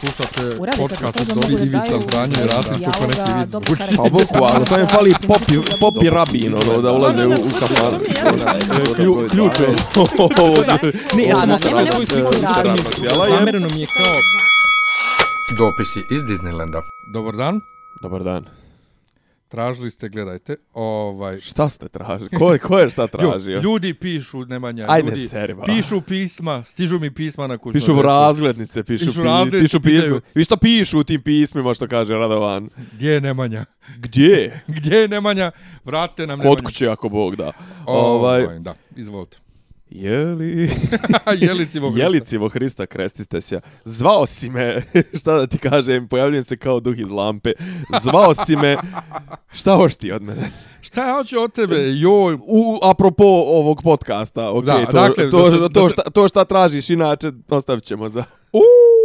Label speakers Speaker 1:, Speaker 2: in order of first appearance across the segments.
Speaker 1: Slušate podcast od
Speaker 2: da
Speaker 1: Ivica
Speaker 2: daju
Speaker 1: Zdanje i Rasim neki vic
Speaker 2: dobro
Speaker 1: zvuči.
Speaker 2: karakter.
Speaker 3: Pa boku, ali sam je fali popi, popi rabin, ono, da ulaze u, u. Klju, ključ je.
Speaker 2: Ne, ja sam svoju sliku.
Speaker 4: Zamereno mi je kao...
Speaker 5: Dopisi iz Disneylanda.
Speaker 1: Dobar dan.
Speaker 3: Dobar dan.
Speaker 1: Tražili ste, gledajte, ovaj...
Speaker 3: Šta ste tražili? Ko je, ko je šta tražio?
Speaker 1: Ljudi pišu, Nemanja,
Speaker 3: Ajde,
Speaker 1: ljudi
Speaker 3: seri, ba.
Speaker 1: pišu pisma, stižu mi pisma na kućnu
Speaker 3: Pišu
Speaker 1: adresu.
Speaker 3: razglednice, pišu,
Speaker 1: Pišu
Speaker 3: pi,
Speaker 1: razglednice,
Speaker 3: pišu pisma.
Speaker 1: pitaju.
Speaker 3: Vi što pišu u tim pismima što kaže Radovan?
Speaker 1: Gdje je Nemanja?
Speaker 3: Gdje?
Speaker 1: Gdje je Nemanja? Vratite nam
Speaker 3: Kod
Speaker 1: Nemanju.
Speaker 3: kuće ako Bog da.
Speaker 1: Ovaj,
Speaker 3: Ovaj,
Speaker 1: da, izvolite.
Speaker 3: Jeli...
Speaker 1: Jelicivo Hrista.
Speaker 3: Jelicivo Hrista, krestiste se. Zvao si me, šta da ti kažem, pojavljujem se kao duh iz lampe. Zvao si me, šta hoš ti od mene?
Speaker 1: Šta ja hoću od tebe? Joj,
Speaker 3: U, apropo ovog podcasta, ok,
Speaker 1: Da,
Speaker 3: to,
Speaker 1: dakle,
Speaker 3: to,
Speaker 1: da se-
Speaker 3: to,
Speaker 1: da
Speaker 3: šta, to šta tražiš, inače ostavit ćemo za...
Speaker 1: Uuu,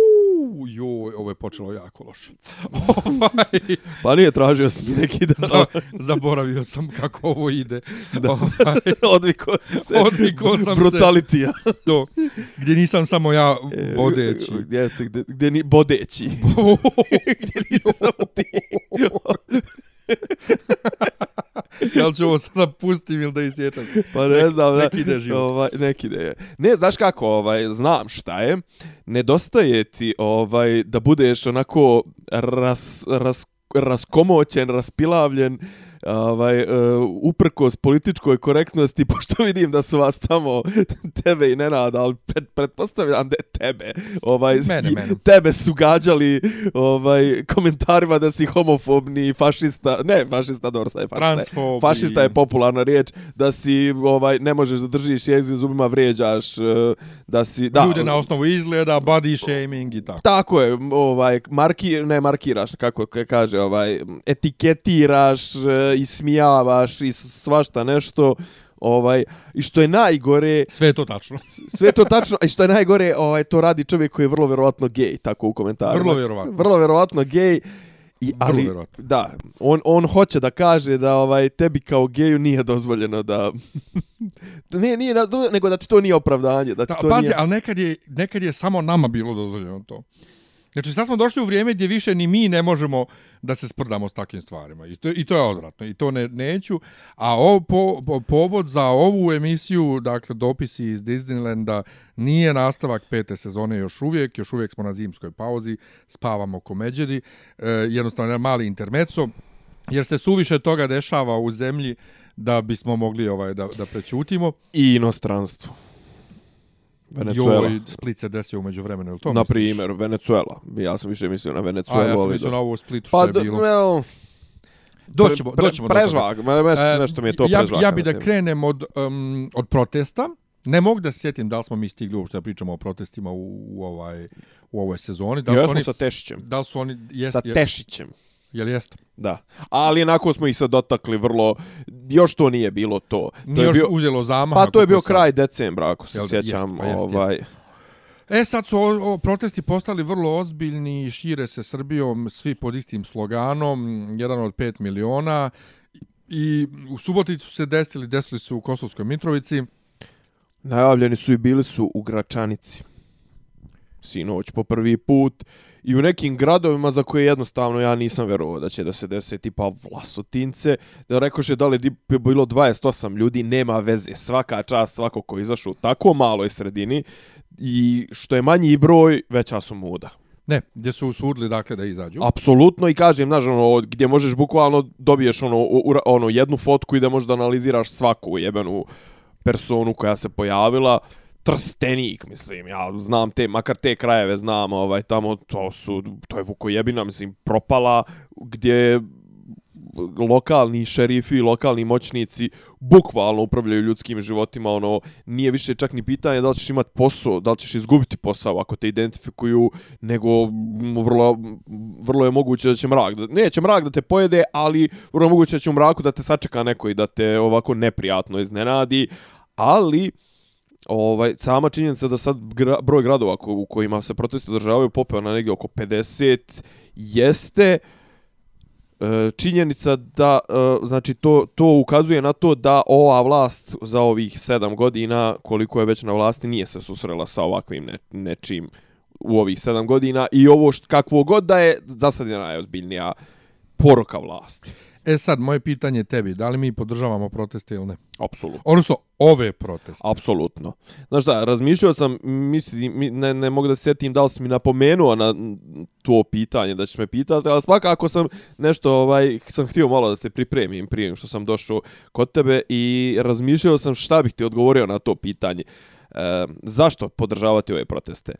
Speaker 1: joj, ovo je počelo jako loše. Ovaj,
Speaker 3: Pa nije tražio si mi neki da...
Speaker 1: za, zaboravio sam kako ovo ide. Ovaj,
Speaker 3: Odviko si se.
Speaker 1: Odvikao sam se.
Speaker 3: Brutalitija.
Speaker 1: to, gdje nisam samo ja vodeći.
Speaker 3: Jeste, gde, gde ni bodeći. gdje nisam samo ti.
Speaker 1: Jel ću ovo sada pustim ili da isječam?
Speaker 3: Pa ne znam, da,
Speaker 1: nek ide život.
Speaker 3: Ovaj, nek ide. Ne, znaš kako, ovaj, znam šta je. Nedostaje ti ovaj, da budeš onako ras, ras, raskomoćen, raspilavljen, ovaj, uh, uprkos političkoj korektnosti, pošto vidim da su vas tamo, tebe i Nenada, ali pred, pretpostavljam da je tebe, ovaj,
Speaker 1: Mene, mene.
Speaker 3: tebe su gađali ovaj, komentarima da si homofobni, fašista, ne, fašista, dobro, sad je fašista. je-
Speaker 1: Transfob.
Speaker 3: Fašista je popularna riječ, da si ovaj ne možeš da držiš jezik zubima, vrijeđaš, eh, da si da
Speaker 1: Ljude na osnovu izgleda, body shaming i tako.
Speaker 3: Tako je, ovaj marki ne markiraš kako ka- kaže, ovaj etiketiraš, eh, ismijavaš i svašta nešto. Ovaj i što je najgore,
Speaker 1: Sve je to tačno.
Speaker 3: sve to tačno, i što je najgore, ovaj to radi čovjek koji je vrlo verovatno gej, tako u komentarima.
Speaker 1: Vrlo vjerovatno.
Speaker 3: Vrlo verovatno gej. I,
Speaker 1: Vrlo
Speaker 3: ali,
Speaker 1: vjerovatno.
Speaker 3: da, on, on hoće da kaže da ovaj tebi kao geju nije dozvoljeno da... ne, nije, nego da ti to nije opravdanje. Da ti
Speaker 1: Da,
Speaker 3: to
Speaker 1: pazi,
Speaker 3: nije...
Speaker 1: ali nekad je, nekad je samo nama bilo dozvoljeno to. Znači, sad smo došli u vrijeme gdje više ni mi ne možemo da se sprdamo s takvim stvarima. I to, i to je odvratno. I to ne, neću. A ovo, po, po, povod za ovu emisiju, dakle, dopisi iz Disneylanda, nije nastavak pete sezone još uvijek. Još uvijek smo na zimskoj pauzi. Spavamo ko međeri. E, jednostavno, jedan mali intermeco. Jer se suviše toga dešava u zemlji da bismo mogli ovaj da, da prećutimo.
Speaker 3: I inostranstvo. Venezuela.
Speaker 1: Joj, Split se desio umeđu vremenu, je li to
Speaker 3: na
Speaker 1: misliš?
Speaker 3: primjer, Venezuela. Ja sam više mislio na
Speaker 1: A
Speaker 3: Venezuelu.
Speaker 1: ja sam mislio na ovo Splitu što
Speaker 3: Pa,
Speaker 1: je bilo.
Speaker 3: well,
Speaker 1: Doćemo,
Speaker 3: pre-
Speaker 1: doćemo do toga.
Speaker 3: Prežvak, nešto,
Speaker 1: E,
Speaker 3: nešto mi je to
Speaker 1: ja,
Speaker 3: prežvak.
Speaker 1: ja bi da krenem od, um, od protesta. Ne mogu da se sjetim da li smo mi stigli uopšte da pričamo o protestima u, u, ovaj, u ovoj sezoni. Da li su oni,
Speaker 3: sa Tešićem.
Speaker 1: da li su oni, jes,
Speaker 3: Sa Tešićem.
Speaker 1: Jel jeste?
Speaker 3: Da. Ali onako smo ih sad dotakli vrlo... Još to nije bilo to. to
Speaker 1: Nije
Speaker 3: je
Speaker 1: još
Speaker 3: bio,
Speaker 1: uzelo zamaha.
Speaker 3: pa to je bio
Speaker 1: sad.
Speaker 3: kraj decembra, ako se
Speaker 1: Jel
Speaker 3: sjećam.
Speaker 1: Jest, pa jest,
Speaker 3: ovaj,
Speaker 1: E sad su o, o, protesti postali vrlo ozbiljni, šire se Srbijom, svi pod istim sloganom, jedan od 5 miliona. I u Suboticu su se desili, desili su u Kosovskoj Mitrovici.
Speaker 3: Najavljeni su i bili su u Gračanici. Sinoć po prvi put. I u nekim gradovima za koje jednostavno ja nisam verovao da će da se dese tipa Vlasotince. Da rekoše da li je bilo 28 ljudi, nema veze. Svaka čast svako ko je izašao u tako maloj sredini. I što je manji broj, veća su muda.
Speaker 1: Ne, gdje su usudili dakle da izađu.
Speaker 3: Apsolutno i kažem, znaš, ono, gdje možeš bukvalno dobiješ ono, u- u- ono jednu fotku i da možeš da analiziraš svaku jebenu personu koja se pojavila. Trstenik, mislim, ja znam te, makar te krajeve znam, ovaj, tamo to su, to je Vukojebina, mislim, propala, gdje lokalni šerifi, lokalni moćnici bukvalno upravljaju ljudskim životima, ono, nije više čak ni pitanje da li ćeš imati posao, da li ćeš izgubiti posao ako te identifikuju, nego vrlo, vrlo je moguće da će mrak, da, neće mrak da te pojede, ali vrlo je moguće da će u mraku da te sačeka neko i da te ovako neprijatno iznenadi, ali ovaj sama činjenica da sad gra, broj gradova ko, u kojima se protesti održavaju popeo na negdje oko 50 jeste e, činjenica da e, znači to to ukazuje na to da ova vlast za ovih 7 godina koliko je već na vlasti nije se susrela sa ovakvim ne, nečim u ovih 7 godina i ovo št, kakvo god da je, za sad je najozbiljnija poroka vlasti.
Speaker 1: E sad, moje pitanje tebi, da li mi podržavamo proteste ili ne?
Speaker 3: Apsolutno.
Speaker 1: Odnosno, ove proteste.
Speaker 3: Apsolutno. Znaš šta, razmišljao sam, mislim, mi- ne, ne mogu da se sjetim da li si mi napomenuo na to pitanje da ćeš me pitati, ali svakako sam nešto, ovaj, sam htio malo da se pripremim prije što sam došao kod tebe i razmišljao sam šta bih ti odgovorio na to pitanje. E, zašto podržavati ove proteste?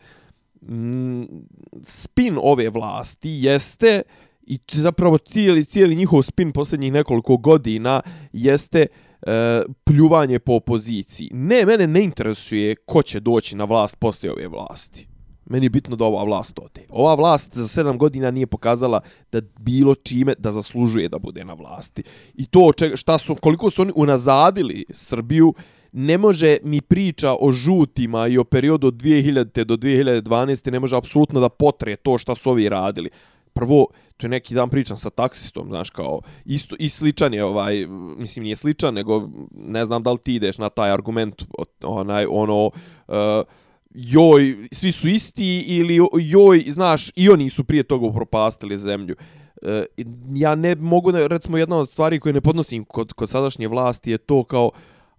Speaker 3: Spin ove vlasti jeste i zapravo cijeli, cijeli njihov spin posljednjih nekoliko godina jeste e, pljuvanje po opoziciji. Ne, mene ne interesuje ko će doći na vlast poslije ove vlasti. Meni je bitno da ova vlast ode. Ova vlast za sedam godina nije pokazala da bilo čime da zaslužuje da bude na vlasti. I to čega, šta su, koliko su oni unazadili Srbiju, ne može mi priča o žutima i o periodu od 2000. do 2012. ne može apsolutno da potre to šta su ovi radili. Prvo, to je neki dan pričam sa taksistom, znaš, kao, isto, i sličan je, ovaj, mislim, nije sličan, nego ne znam da li ti ideš na taj argument, onaj, ono, uh, joj, svi su isti ili joj, znaš, i oni su prije toga upropastili zemlju. E, ja ne mogu, da, recimo, jedna od stvari koje ne podnosim kod, kod sadašnje vlasti je to kao,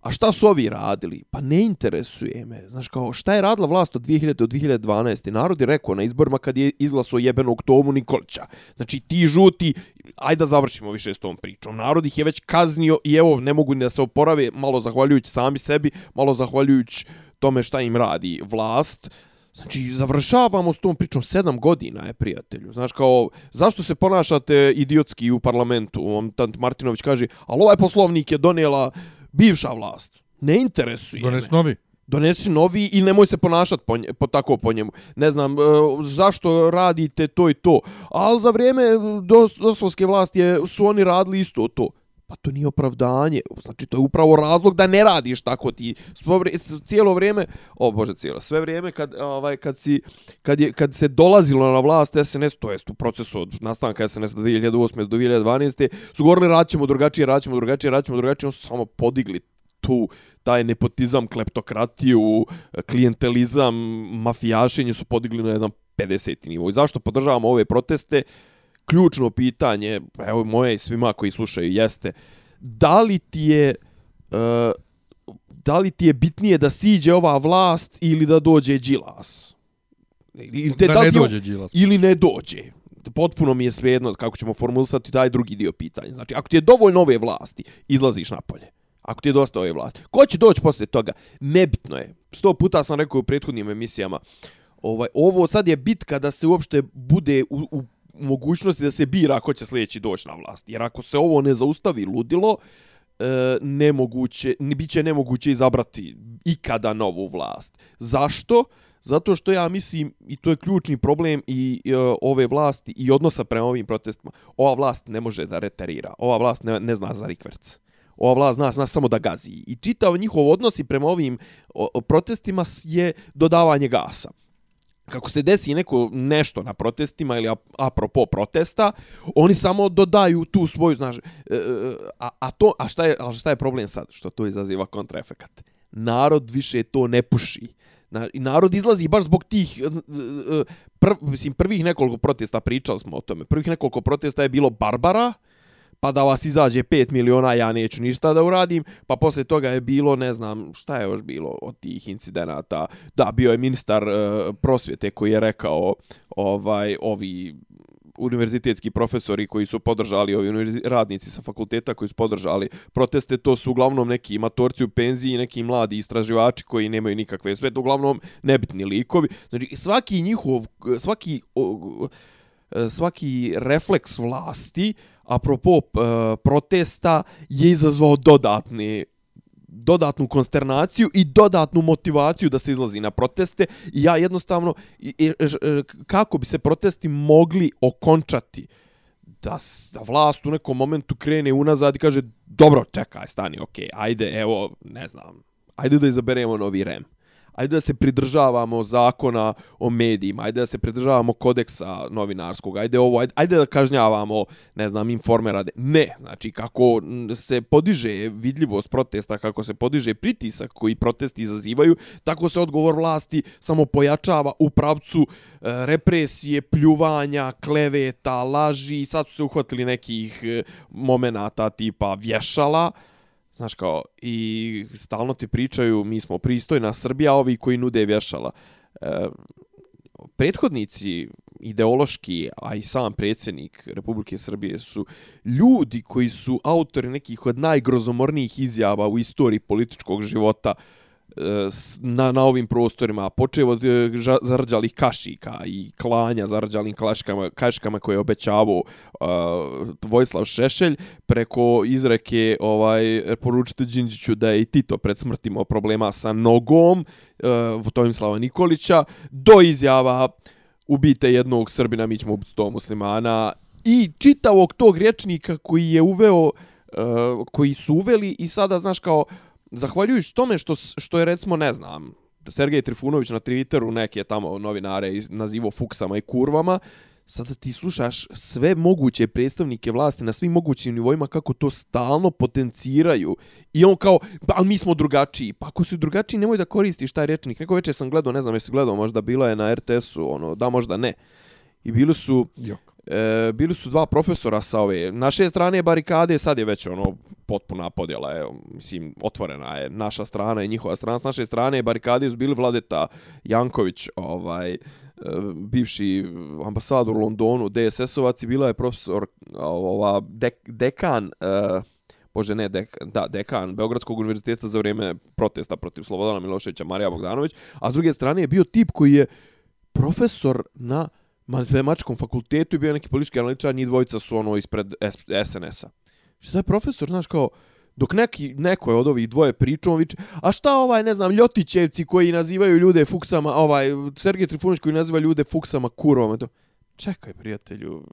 Speaker 3: a šta su ovi radili? Pa ne interesuje me. Znaš, kao, šta je radila vlast od 2000 do 2012. Narod je rekao na izborima kad je izglasao jebenog Tomu Nikolića. Znači, ti žuti, ajde da završimo više s tom pričom. Narod ih je već kaznio i evo, ne mogu ni da se oporave, malo zahvaljujući sami sebi, malo zahvaljujući tome šta im radi vlast. Znači, završavamo s tom pričom sedam godina je, prijatelju. Znaš, kao, zašto se ponašate idiotski u parlamentu? On, tant Martinović kaže, ali ovaj poslovnik je donijela bivša vlast. Ne interesuje
Speaker 1: Dones
Speaker 3: me.
Speaker 1: novi.
Speaker 3: Donesi novi i nemoj se ponašati po, nje, po tako po njemu. Ne znam, e, zašto radite to i to. Ali za vrijeme dos, doslovske vlasti je, su oni radili isto to. Pa to nije opravdanje. Znači, to je upravo razlog da ne radiš tako ti. Vri, cijelo vrijeme, o bože, cijelo, sve vrijeme kad, ovaj, kad, si, kad, je, kad se dolazilo na vlast SNS, to jest u procesu od nastanka SNS 2008. do 2012. su govorili radit ćemo drugačije, radit ćemo drugačije, radit ćemo drugačije, oni su samo podigli tu taj nepotizam, kleptokratiju, klijentelizam, mafijašenje su podigli na jedan 50. nivo. I zašto podržavamo ove proteste? Ključno pitanje, evo moje i svima koji slušaju, jeste da li ti je uh, da li ti je bitnije da siđe ova vlast ili da dođe Đilas? Ili te,
Speaker 1: Da ne dođe Đilas.
Speaker 3: Ili ne dođe. Potpuno mi je svejedno kako ćemo formulisati taj drugi dio pitanja. Znači, ako ti je dovoljno ove vlasti, izlaziš napolje. Ako ti je dosta ove vlasti. Ko će doći poslije toga? Nebitno je. Sto puta sam rekao u prethodnim emisijama. Ovaj, ovo sad je bitka da se uopšte bude u, u mogućnosti da se bira ko će sljedeći doći na vlast. Jer ako se ovo ne zaustavi ludilo, e, nemoguće, ne, bit će nemoguće izabrati ikada novu vlast. Zašto? Zato što ja mislim, i to je ključni problem i i ove vlasti i odnosa prema ovim protestima, ova vlast ne može da reterira, ova vlast ne, ne zna za rikverc. Ova vlast zna, zna samo da gazi. I čitav njihov odnos i prema ovim o, o protestima je dodavanje gasa kako se desi neko nešto na protestima ili apropo protesta, oni samo dodaju tu svoju, znaš, e, e, a, a to, a šta je, a šta je problem sad? Što to izaziva kontraefekat? Narod više to ne puši. Na, I narod izlazi baš zbog tih, e, e, prv, mislim, prvih nekoliko protesta, pričali smo o tome, prvih nekoliko protesta je bilo Barbara, pa da vas izađe 5 miliona, ja neću ništa da uradim, pa posle toga je bilo, ne znam, šta je još bilo od tih incidenata, da, bio je ministar e, prosvjete koji je rekao, ovaj, ovi univerzitetski profesori koji su podržali, ovi radnici sa fakulteta koji su podržali proteste, to su uglavnom neki matorci u penziji, neki mladi istraživači koji nemaju nikakve sve, uglavnom nebitni likovi. Znači, svaki njihov, svaki, o, E, svaki refleks vlasti, apropo uh, protesta, je izazvao dodatne dodatnu konsternaciju i dodatnu motivaciju da se izlazi na proteste. I ja jednostavno i, i, e, kako bi se protesti mogli okončati? Da, da vlast u nekom momentu krene unazad i kaže dobro čekaj stani ok ajde evo ne znam ajde da izaberemo novi rem ajde da se pridržavamo zakona o medijima, ajde da se pridržavamo kodeksa novinarskog, ajde ovo, ajde, ajde da kažnjavamo, ne znam, informera. Ne, znači kako se podiže vidljivost protesta, kako se podiže pritisak koji protesti izazivaju, tako se odgovor vlasti samo pojačava u pravcu e, represije, pljuvanja, kleveta, laži, sad su se uhvatili nekih e, momenata tipa vješala, Znaš kao, i stalno ti pričaju, mi smo pristojna Srbija, ovi koji nude vješala. E, prethodnici ideološki, a i sam predsjednik Republike Srbije su ljudi koji su autori nekih od najgrozomornijih izjava u istoriji političkog života na, na ovim prostorima, počeo od e, zarđalih kašika i klanja zarđalim kaškama, kaškama koje je obećavao uh, Vojislav Šešelj, preko izreke ovaj, poručite Đinđiću da je i Tito pred smrt imao problema sa nogom uh, Tomislava Nikolića, do izjava ubite jednog Srbina, mi ćemo ubiti sto muslimana i čitavog tog rječnika koji je uveo, uh, koji su uveli i sada, znaš, kao zahvaljujući tome što, što je recimo, ne znam, Sergej Trifunović na Twitteru neke tamo novinare nazivo fuksama i kurvama, sada ti slušaš sve moguće predstavnike vlasti na svim mogućim nivoima kako to stalno potenciraju. I on kao, pa mi smo drugačiji. Pa ako su drugačiji, nemoj da koristiš taj rečnik. Neko večer sam gledao, ne znam jesi gledao, možda bila je na RTS-u, ono, da možda ne. I bili su...
Speaker 1: Jok
Speaker 3: e, bili su dva profesora sa ove naše strane barikade, sad je već ono potpuna podjela, je, mislim, otvorena je naša strana i njihova strana. S naše strane barikade su bili Vladeta Janković, ovaj, e, bivši ambasador u Londonu, DSS-ovac i bila je profesor, ova, dek, dekan, uh, bože ne, dek, da, dekan Beogradskog univerziteta za vrijeme protesta protiv Slobodana Miloševića, Marija Bogdanović, a s druge strane je bio tip koji je profesor na matematičkom fakultetu i bio neki politički analitičar, njih dvojica su ono ispred SNS-a. Što je profesor, znaš, kao, dok neki, neko je od ovih dvoje pričao, viče, a šta ovaj, ne znam, Ljotićevci koji nazivaju ljude fuksama, ovaj, Sergej Trifunić koji naziva ljude fuksama kurovama, to, čekaj, prijatelju,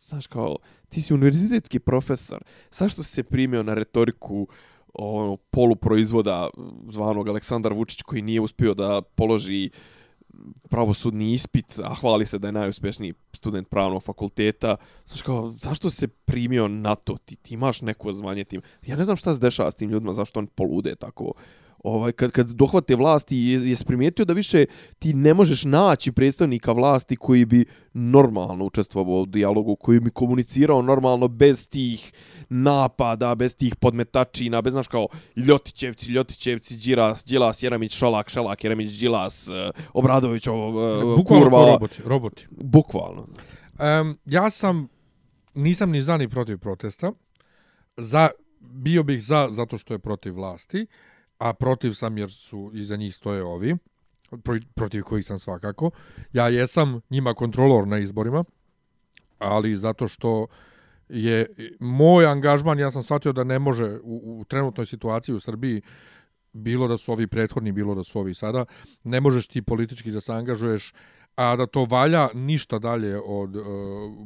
Speaker 3: znaš, kao, ti si univerzitetski profesor, zašto si se primio na retoriku ono, poluproizvoda zvanog Aleksandar Vučić koji nije uspio da položi uh, pravosudni ispit, a hvali se da je najuspješniji student pravnog fakulteta. Znaš kao, zašto se primio na to? Ti, ti imaš neko zvanje tim. Ja ne znam šta se dešava s tim ljudima, zašto on polude tako ovaj, kad, kad dohvate vlasti, je, je primijetio da više ti ne možeš naći predstavnika vlasti koji bi normalno učestvovao u dijalogu, koji bi komunicirao normalno bez tih napada, bez tih podmetačina, bez znaš kao Ljotićevci, Ljotićevci, Điras, Đilas, Jeremić, Šalak, Šalak, Jeremić, Đilas, uh, Obradović, ovo, uh,
Speaker 1: Bukvalno
Speaker 3: kurva.
Speaker 1: roboti, roboti.
Speaker 3: Bukvalno.
Speaker 1: Um, ja sam, nisam ni za ni protiv protesta. Za, bio bih za, zato što je protiv vlasti a protiv sam jer su iza njih stoje ovi, protiv kojih sam svakako. Ja jesam njima kontrolor na izborima, ali zato što je moj angažman, ja sam shvatio da ne može u, u trenutnoj situaciji u Srbiji, bilo da su ovi prethodni, bilo da su ovi sada, ne možeš ti politički da se angažuješ, a da to valja ništa dalje od e,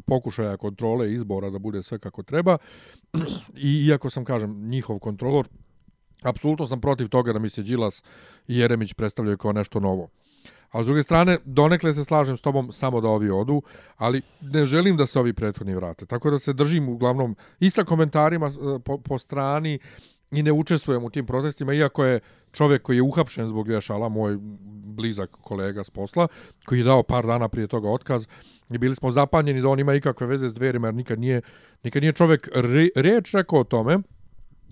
Speaker 1: pokušaja kontrole izbora da bude sve kako treba. I iako sam, kažem, njihov kontrolor, apsolutno sam protiv toga da mi se Đilas i Jeremić predstavljaju kao nešto novo. A s druge strane, donekle se slažem s tobom samo da ovi odu, ali ne želim da se ovi prethodni vrate. Tako da se držim uglavnom i sa komentarima e, po, po strani i ne učestvujem u tim protestima, iako je čovjek koji je uhapšen zbog vješala, moj blizak kolega s posla, koji je dao par dana prije toga otkaz, i bili smo zapanjeni da on ima ikakve veze s dverima, jer nikad nije, nikad nije čovjek re, reč rekao o tome,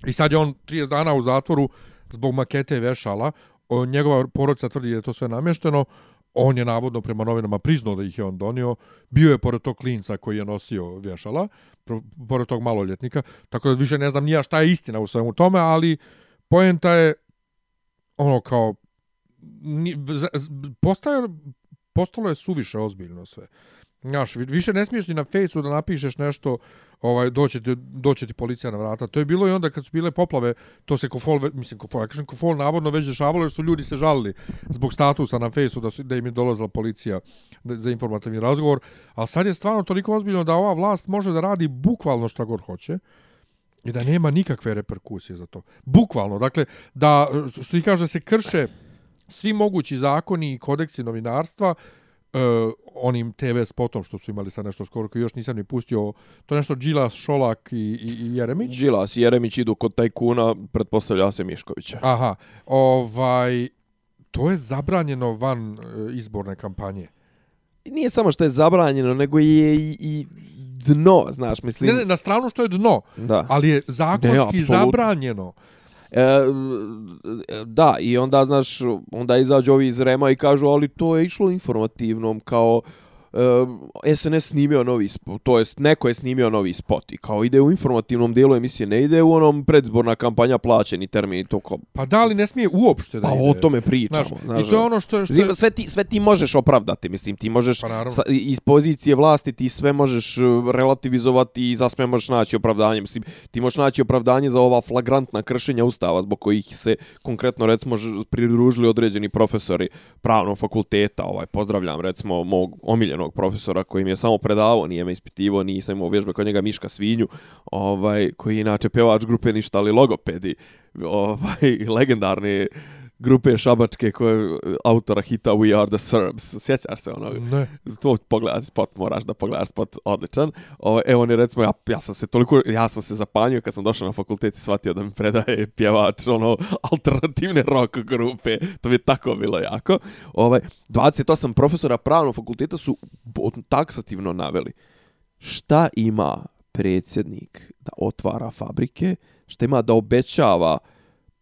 Speaker 1: I sad je on 30 dana u zatvoru zbog makete vešala. O, njegova porodica tvrdi da je to sve namješteno. On je navodno prema novinama priznao da ih je on donio. Bio je pored tog klinca koji je nosio vješala, pored tog maloljetnika. Tako da više ne znam nija šta je istina u svemu tome, ali poenta je ono kao postaje, postalo je suviše ozbiljno sve. Znaš, više ne smiješ ni na fejsu da napišeš nešto, ovaj, doće, ti, doće ti policija na vrata. To je bilo i onda kad su bile poplave, to se kofol, mislim, kofol, ja kažem, kofol navodno već dešavalo jer su ljudi se žalili zbog statusa na fejsu da, su, da im je dolazila policija za informativni razgovor. A sad je stvarno toliko ozbiljno da ova vlast može da radi bukvalno šta god hoće i da nema nikakve reperkusije za to. Bukvalno, dakle, da, što ti kaže, da se krše svi mogući zakoni i kodeksi novinarstva uh, onim TV spotom što su imali sad nešto skoro koji još nisam ni pustio to nešto Đilas, Šolak i, i, i Jeremić
Speaker 3: Đilas i Jeremić idu kod tajkuna, pretpostavlja se Miškovića.
Speaker 1: aha ovaj to je zabranjeno van uh, izborne kampanje
Speaker 3: Nije samo što je zabranjeno, nego je i, i dno, znaš, mislim.
Speaker 1: ne, ne, na stranu što je dno
Speaker 3: Da.
Speaker 1: ali je zakonski
Speaker 3: Ne,
Speaker 1: zabranjeno
Speaker 3: E, da, i onda, znaš, onda izađu ovi iz Rema i kažu, ali to je išlo informativnom, kao e, SNS snimio novi spot, to jest neko je snimio novi spot i kao ide u informativnom dijelu emisije, ne ide u onom predzborna kampanja plaćeni termin i to kao,
Speaker 1: pa da li ne smije uopšte da
Speaker 3: pa
Speaker 1: ide
Speaker 3: o tome pričamo.
Speaker 1: Znaš,
Speaker 3: znaš,
Speaker 1: I to je ono što je... Što je
Speaker 3: Sve ti, sve ti možeš opravdati, mislim, ti možeš
Speaker 1: Pa naravno.
Speaker 3: sa, iz pozicije vlasti ti sve možeš uh, relativizovati i za sve možeš naći opravdanje. Mislim, ti možeš naći opravdanje za ova flagrantna kršenja ustava zbog kojih se konkretno recimo pridružili određeni profesori pravnog fakulteta. Ovaj, pozdravljam recimo mog omiljenog profesora koji mi je samo predavao, nije me ispitivo, nisam imao vježbe kod njega Miška Svinju, ovaj, koji je inače pevač grupe ništa ali logopedi, ovaj, legendarni grupe šabačke koje autora hita We Are The Serbs. Sjećaš se onog?
Speaker 1: Ne.
Speaker 3: To pogledaj spot, moraš da pogledaš spot, odličan. O, evo on je recimo, ja, ja sam se toliko, ja sam se zapanjio kad sam došao na fakultet i shvatio da mi predaje pjevač, ono, alternativne rock grupe. To mi je tako bilo jako. Ovaj, 28 profesora pravnog fakulteta su taksativno naveli šta ima predsjednik da otvara fabrike, šta ima da obećava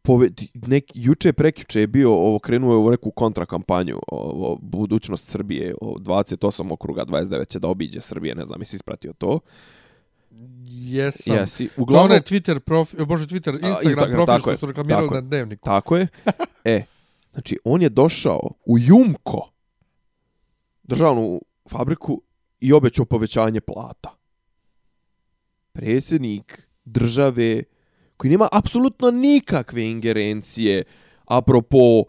Speaker 3: pove, nek, juče prekjuče je bio ovo krenuo je u neku kontrakampanju ovo budućnost Srbije o 28 okruga 29 će da obiđe Srbije ne znam jesi ispratio to?
Speaker 1: Jesam.
Speaker 3: jesi.
Speaker 1: Uglavnom je Twitter profil, bože Twitter, Instagram,
Speaker 3: Instagram,
Speaker 1: profil što
Speaker 3: je,
Speaker 1: su reklamirali na dnevniku.
Speaker 3: tako je. E znači on je došao u Jumko državnu fabriku i obećao povećanje plata. Predsjednik države koji nema apsolutno nikakve ingerencije apropo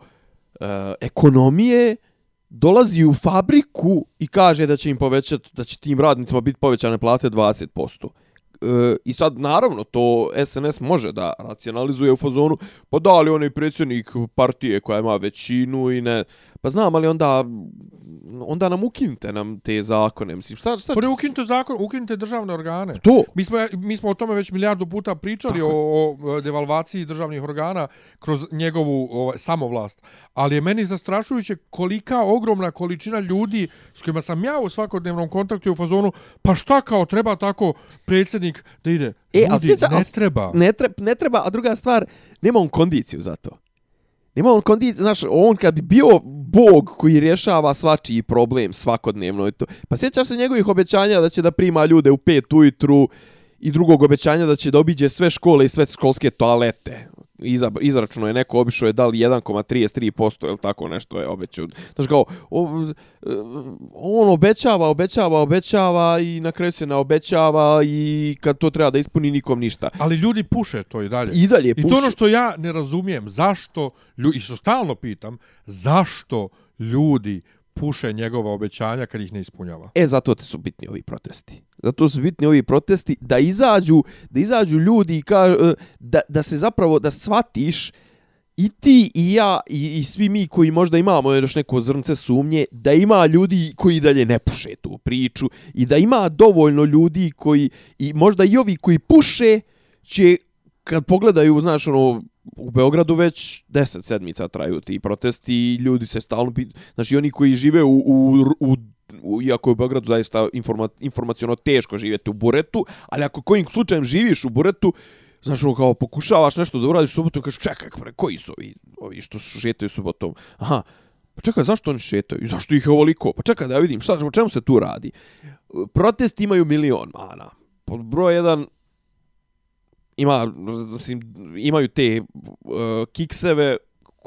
Speaker 3: e, ekonomije dolazi u fabriku i kaže da će im povećati, da će tim radnicima biti povećane plate 20%. E, eh, I sad, naravno, to SNS može da racionalizuje u fazonu, pa da li onaj predsjednik partije koja ima većinu i ne... Pa znam, ali onda, onda nam ukinite nam te zakone. Mislim, šta, šta,
Speaker 1: Pa ne ukinite zakon, ukinite državne organe.
Speaker 3: to?
Speaker 1: Mi smo, mi smo o tome već milijardu puta pričali o, o devalvaciji državnih organa kroz njegovu ovaj, samovlast. Ali je meni zastrašujuće kolika ogromna količina ljudi s kojima sam ja u svakodnevnom kontaktu u fazonu, pa šta kao treba tako predsjednik da ide?
Speaker 3: E, a
Speaker 1: Ljudi,
Speaker 3: sjeća,
Speaker 1: ne treba.
Speaker 3: Ne, treba, ne treba, a druga stvar, nema on kondiciju za to. Ima on kondiciju, znaš, on kad bi bio bog koji rješava svačiji problem svakodnevno i to. Pa sjećaš se njegovih obećanja da će da prima ljude u pet ujutru i drugog obećanja da će da obiđe sve škole i sve školske toalete. Iza, izračuno je neko obišao je da li 1,33% ili tako nešto je obećao. Znaš kao, on obećava, obećava, obećava i na kraju se ne obećava i kad to treba da ispuni nikom ništa.
Speaker 1: Ali ljudi puše to i dalje.
Speaker 3: I dalje
Speaker 1: I to ono što ja ne razumijem. Zašto, ljudi, i što stalno pitam, zašto ljudi puše njegova obećanja kad ih ne ispunjava?
Speaker 3: E, zato te su bitni ovi protesti. Zato su bitni ovi protesti da izađu, da izađu ljudi i ka, e, da, da se zapravo, da shvatiš i ti i ja i, i svi mi koji možda imamo još neko zrnce sumnje, da ima ljudi koji dalje ne puše tu priču i da ima dovoljno ljudi koji, i možda i ovi koji puše, će kad pogledaju, znaš, ono, u Beogradu već 10 sedmica traju ti protesti i ljudi se stalno pit... Znači, oni koji žive u, u, u u, iako je u Beogradu zaista informa, informaciono teško živjeti u Buretu, ali ako kojim slučajem živiš u Buretu, znaš, ono kao pokušavaš nešto da uradiš subotom, kažeš, čekaj, pre, koji su ovi, ovi što su šetaju subotom? Aha, pa čekaj, zašto oni šetaju? I zašto ih je ovoliko? Pa čekaj da ja vidim, šta, o čemu se tu radi? Protesti imaju milion mana. Broj jedan, ima, mislim, imaju te uh, kikseve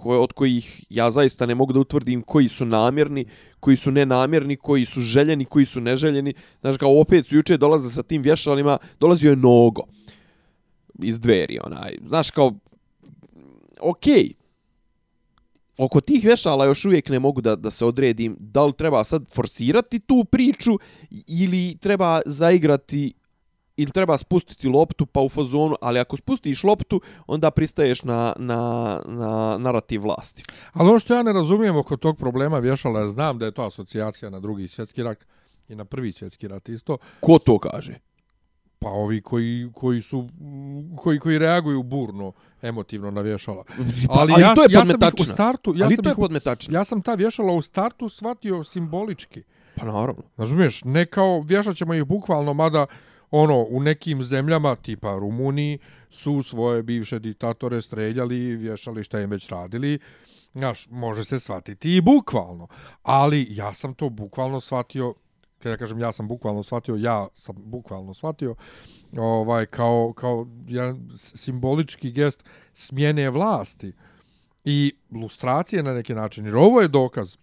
Speaker 3: koje, od kojih ja zaista ne mogu da utvrdim koji su namjerni, koji su nenamjerni, koji su željeni, koji su neželjeni. Znaš, kao opet su juče dolaze sa tim vješalima, dolazio je Nogo iz dveri, onaj. Znaš, kao, okej, okay. oko tih vješala još uvijek ne mogu da, da se odredim da li treba sad forsirati tu priču ili treba zaigrati ili treba spustiti loptu pa u fazonu, ali ako spustiš loptu, onda pristaješ na, na, na narativ vlasti.
Speaker 1: Ali ono što ja ne razumijem oko tog problema vješala, ja znam da je to asocijacija na drugi svjetski rat i na prvi svjetski rat isto,
Speaker 3: Ko to kaže?
Speaker 1: pa ovi koji, koji su koji koji reaguju burno emotivno na vješala.
Speaker 3: Ali, ali
Speaker 1: ja,
Speaker 3: to je
Speaker 1: ja sam ih u startu, ja
Speaker 3: ali
Speaker 1: sam
Speaker 3: to je podmetačina.
Speaker 1: ja sam ta vješala u startu shvatio simbolički.
Speaker 3: Pa naravno.
Speaker 1: Razumiješ, ne kao vješat ćemo ih bukvalno, mada ono, u nekim zemljama, tipa Rumuniji, su svoje bivše diktatore streljali, vješali šta im već radili. Znaš, može se shvatiti i bukvalno. Ali ja sam to bukvalno shvatio, kada ja kažem ja sam bukvalno shvatio, ja sam bukvalno shvatio, ovaj, kao, kao jedan simbolički gest smjene vlasti i lustracije na neki način. Jer ovo je dokaz,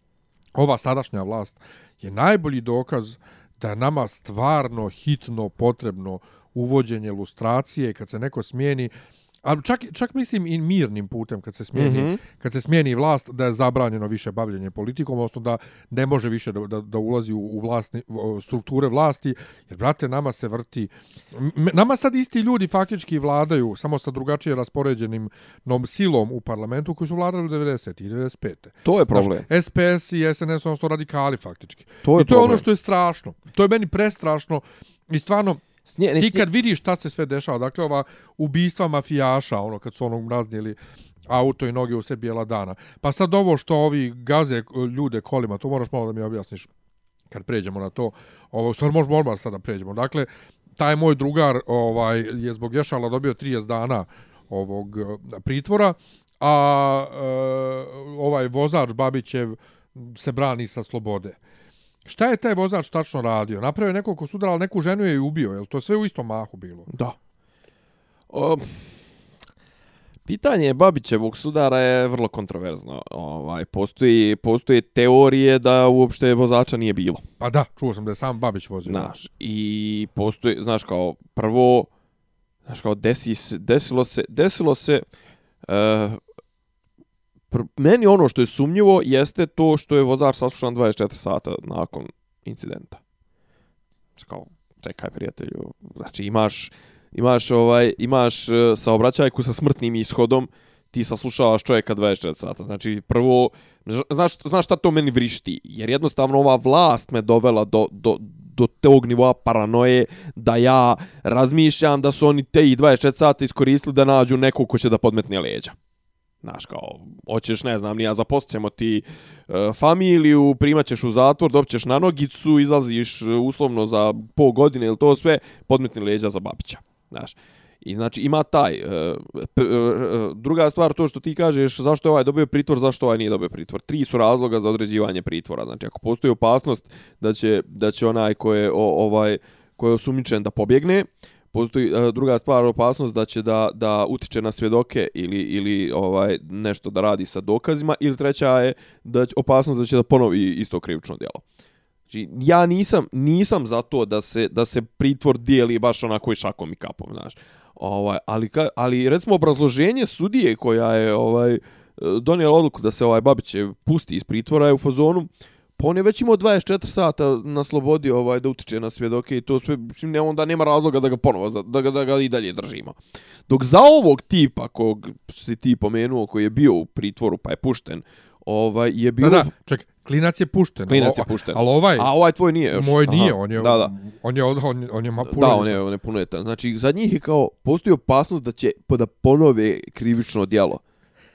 Speaker 1: ova sadašnja vlast je najbolji dokaz da je nama stvarno hitno potrebno uvođenje lustracije kad se neko smijeni Ali čak, čak mislim i mirnim putem kad se smijeni, mm. -hmm. kad se smijeni vlast da je zabranjeno više bavljenje politikom, odnosno da ne može više da, da, da ulazi u, u vlasni, u strukture vlasti, jer brate nama se vrti nama sad isti ljudi faktički vladaju samo sa drugačije raspoređenim nom silom u parlamentu koji su vladali u 90. i 95.
Speaker 3: To je problem.
Speaker 1: Znaš, SPS i SNS, odnosno radikali faktički.
Speaker 3: To je
Speaker 1: I to je ono
Speaker 3: problem.
Speaker 1: što je strašno. To je meni prestrašno i stvarno
Speaker 3: Snje, ne,
Speaker 1: ti kad vidiš šta se sve dešava, dakle ova ubistva mafijaša, ono kad su onog raznijeli auto i noge u sve bijela dana. Pa sad ovo što ovi gaze ljude kolima, to moraš malo da mi objasniš kad pređemo na to. Ovo stvar možemo odmah sada da pređemo. Dakle, taj moj drugar ovaj je zbog vješala dobio 30 dana ovog e, pritvora, a e, ovaj vozač Babićev se brani sa slobode. Šta je taj vozač tačno radio? Napravio je nekoliko sudara, ali neku ženu je i ubio. Je to sve u istom mahu bilo?
Speaker 3: Da. O, pitanje Babićevog sudara je vrlo kontroverzno. Ovaj, postoji, postoje teorije da uopšte vozača nije bilo.
Speaker 1: Pa da, čuo sam da je sam Babić vozio.
Speaker 3: Znaš, i postoji, znaš kao, prvo, znaš kao, desi, desilo se, desilo se, uh, meni ono što je sumnjivo jeste to što je vozač saslušan 24 sata nakon incidenta. Znači kao, čekaj prijatelju, znači imaš, imaš, ovaj, imaš e, saobraćajku sa smrtnim ishodom, ti saslušavaš čovjeka 24 sata. Znači, prvo, znaš, znaš šta to meni vrišti? Jer jednostavno ova vlast me dovela do, do, do tog nivoa paranoje da ja razmišljam da su oni te i 24 sata iskoristili da nađu nekog ko će da podmetne leđa. Znaš, kao, hoćeš, ne znam, nija zaposćemo ćemo ti e, familiju, primaćeš u zatvor, dobit na nogicu, izlaziš e, uslovno za pol godine ili to sve, podmetni leđa za babića. Znaš, I znači ima taj e, p, e, e, druga stvar to što ti kažeš zašto je ovaj dobio pritvor, zašto ovaj nije dobio pritvor. Tri su razloga za određivanje pritvora. Znači ako postoji opasnost da će da će onaj ko je o, ovaj ko je osumnjičen da pobjegne, postoji uh, druga stvar opasnost da će da da utiče na svjedoke ili ili ovaj nešto da radi sa dokazima ili treća je da će, opasnost da će da ponovi isto krivično djelo. Znači, ja nisam, nisam za to da se, da se pritvor dijeli baš onako i šakom i kapom, znaš. Ovaj, ali, ka, ali recimo obrazloženje sudije koja je ovaj e, donijela odluku da se ovaj Babić pusti iz pritvora je u fazonu, pa on je već imao 24 sata na slobodi ovaj da utiče na svjedoke i to sve, mislim, ne, onda nema razloga da ga ponovo, da ga, da ga i dalje držimo. Dok za ovog tipa, kog si ti pomenuo, koji je bio u pritvoru pa je pušten, ovaj, je
Speaker 1: Da,
Speaker 3: bilo...
Speaker 1: da, ček, klinac je pušten.
Speaker 3: Klinac je pušten.
Speaker 1: Ali ovaj,
Speaker 3: A ovaj tvoj nije još.
Speaker 1: moj
Speaker 3: Aha.
Speaker 1: nije, on je,
Speaker 3: Da, da.
Speaker 1: on je, on, on, on je ma
Speaker 3: Da, on je, on je punoletan. Znači, za njih je kao, postoji opasnost da će da ponove krivično djelo.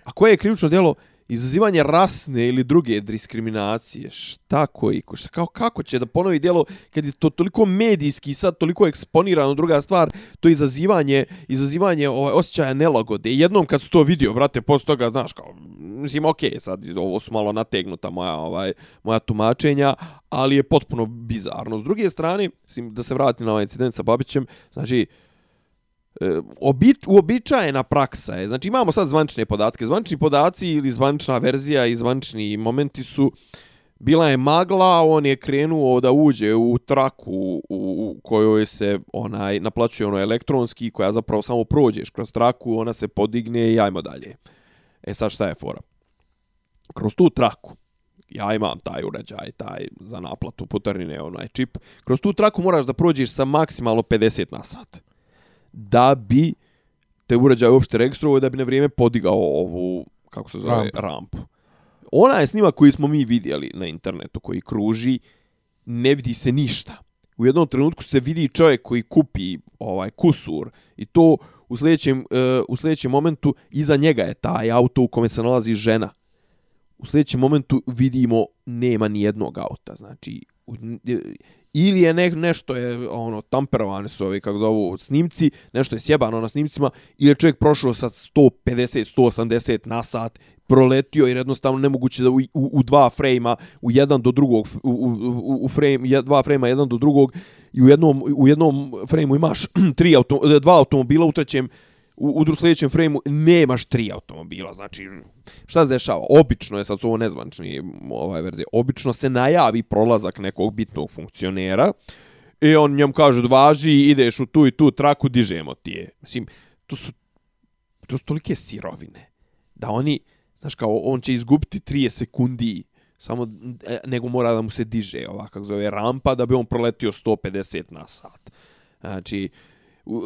Speaker 3: A koje je krivično djelo? Izazivanje rasne ili druge diskriminacije. Šta koji? ko- Šta, kao, kako će da ponovi djelo kad je to toliko medijski i sad toliko eksponirano druga stvar, to je izazivanje, izazivanje ovaj, osjećaja nelagode. Jednom kad su to vidio, brate, posle toga, znaš, kao, mislim, okej, okay, sad ovo su malo nategnuta moja, ovaj, moja tumačenja, ali je potpuno bizarno. S druge strane, mislim, da se vratim na ovaj incident sa Babićem, znači, E, obič, uobičajena praksa je, znači imamo sad zvančne podatke, zvančni podaci ili zvančna verzija i zvančni momenti su, bila je magla, on je krenuo da uđe u traku u, u kojoj se onaj naplaćuje ono elektronski, koja zapravo samo prođeš kroz traku, ona se podigne i ajmo dalje. E sad šta je fora? Kroz tu traku ja imam taj uređaj, taj za naplatu putarine, onaj čip. Kroz tu traku moraš da prođeš sa maksimalno 50 na sat. Da bi te uređaj uopšte registrovao da bi na vrijeme podigao ovu, kako se zove,
Speaker 1: Rampu.
Speaker 3: rampu. Ona je snima koji smo mi vidjeli na internetu, koji kruži, ne vidi se ništa. U jednom trenutku se vidi čovjek koji kupi ovaj kusur i to u sljedećem, uh, u sljedećem momentu iza njega je taj auto u kome se nalazi žena. U sljedećem momentu vidimo nema ni jednog auta, znači ili je ne, nešto je ono tamperovane su ovi kako zovu snimci, nešto je sjebano na snimcima ili je čovjek prošao sa 150 180 na sat proletio jer jednostavno nemoguće da u, u, u dva frejma u jedan do drugog u, u, u, frame dva frejma jedan do drugog i u jednom u jednom frejmu imaš tri auto, dva automobila u trećem u, u dru sljedećem frejmu nemaš tri automobila. Znači, šta se dešava? Obično je, sad su ovo nezvančni ovaj verzije, obično se najavi prolazak nekog bitnog funkcionera i on njom kaže, važi, ideš u tu i tu traku, dižemo ti je. Mislim, to su, to su tolike sirovine da oni, znaš kao, on će izgubiti 30 sekundi samo e, nego mora da mu se diže ova kako zove rampa da bi on proletio 150 na sat. Znači,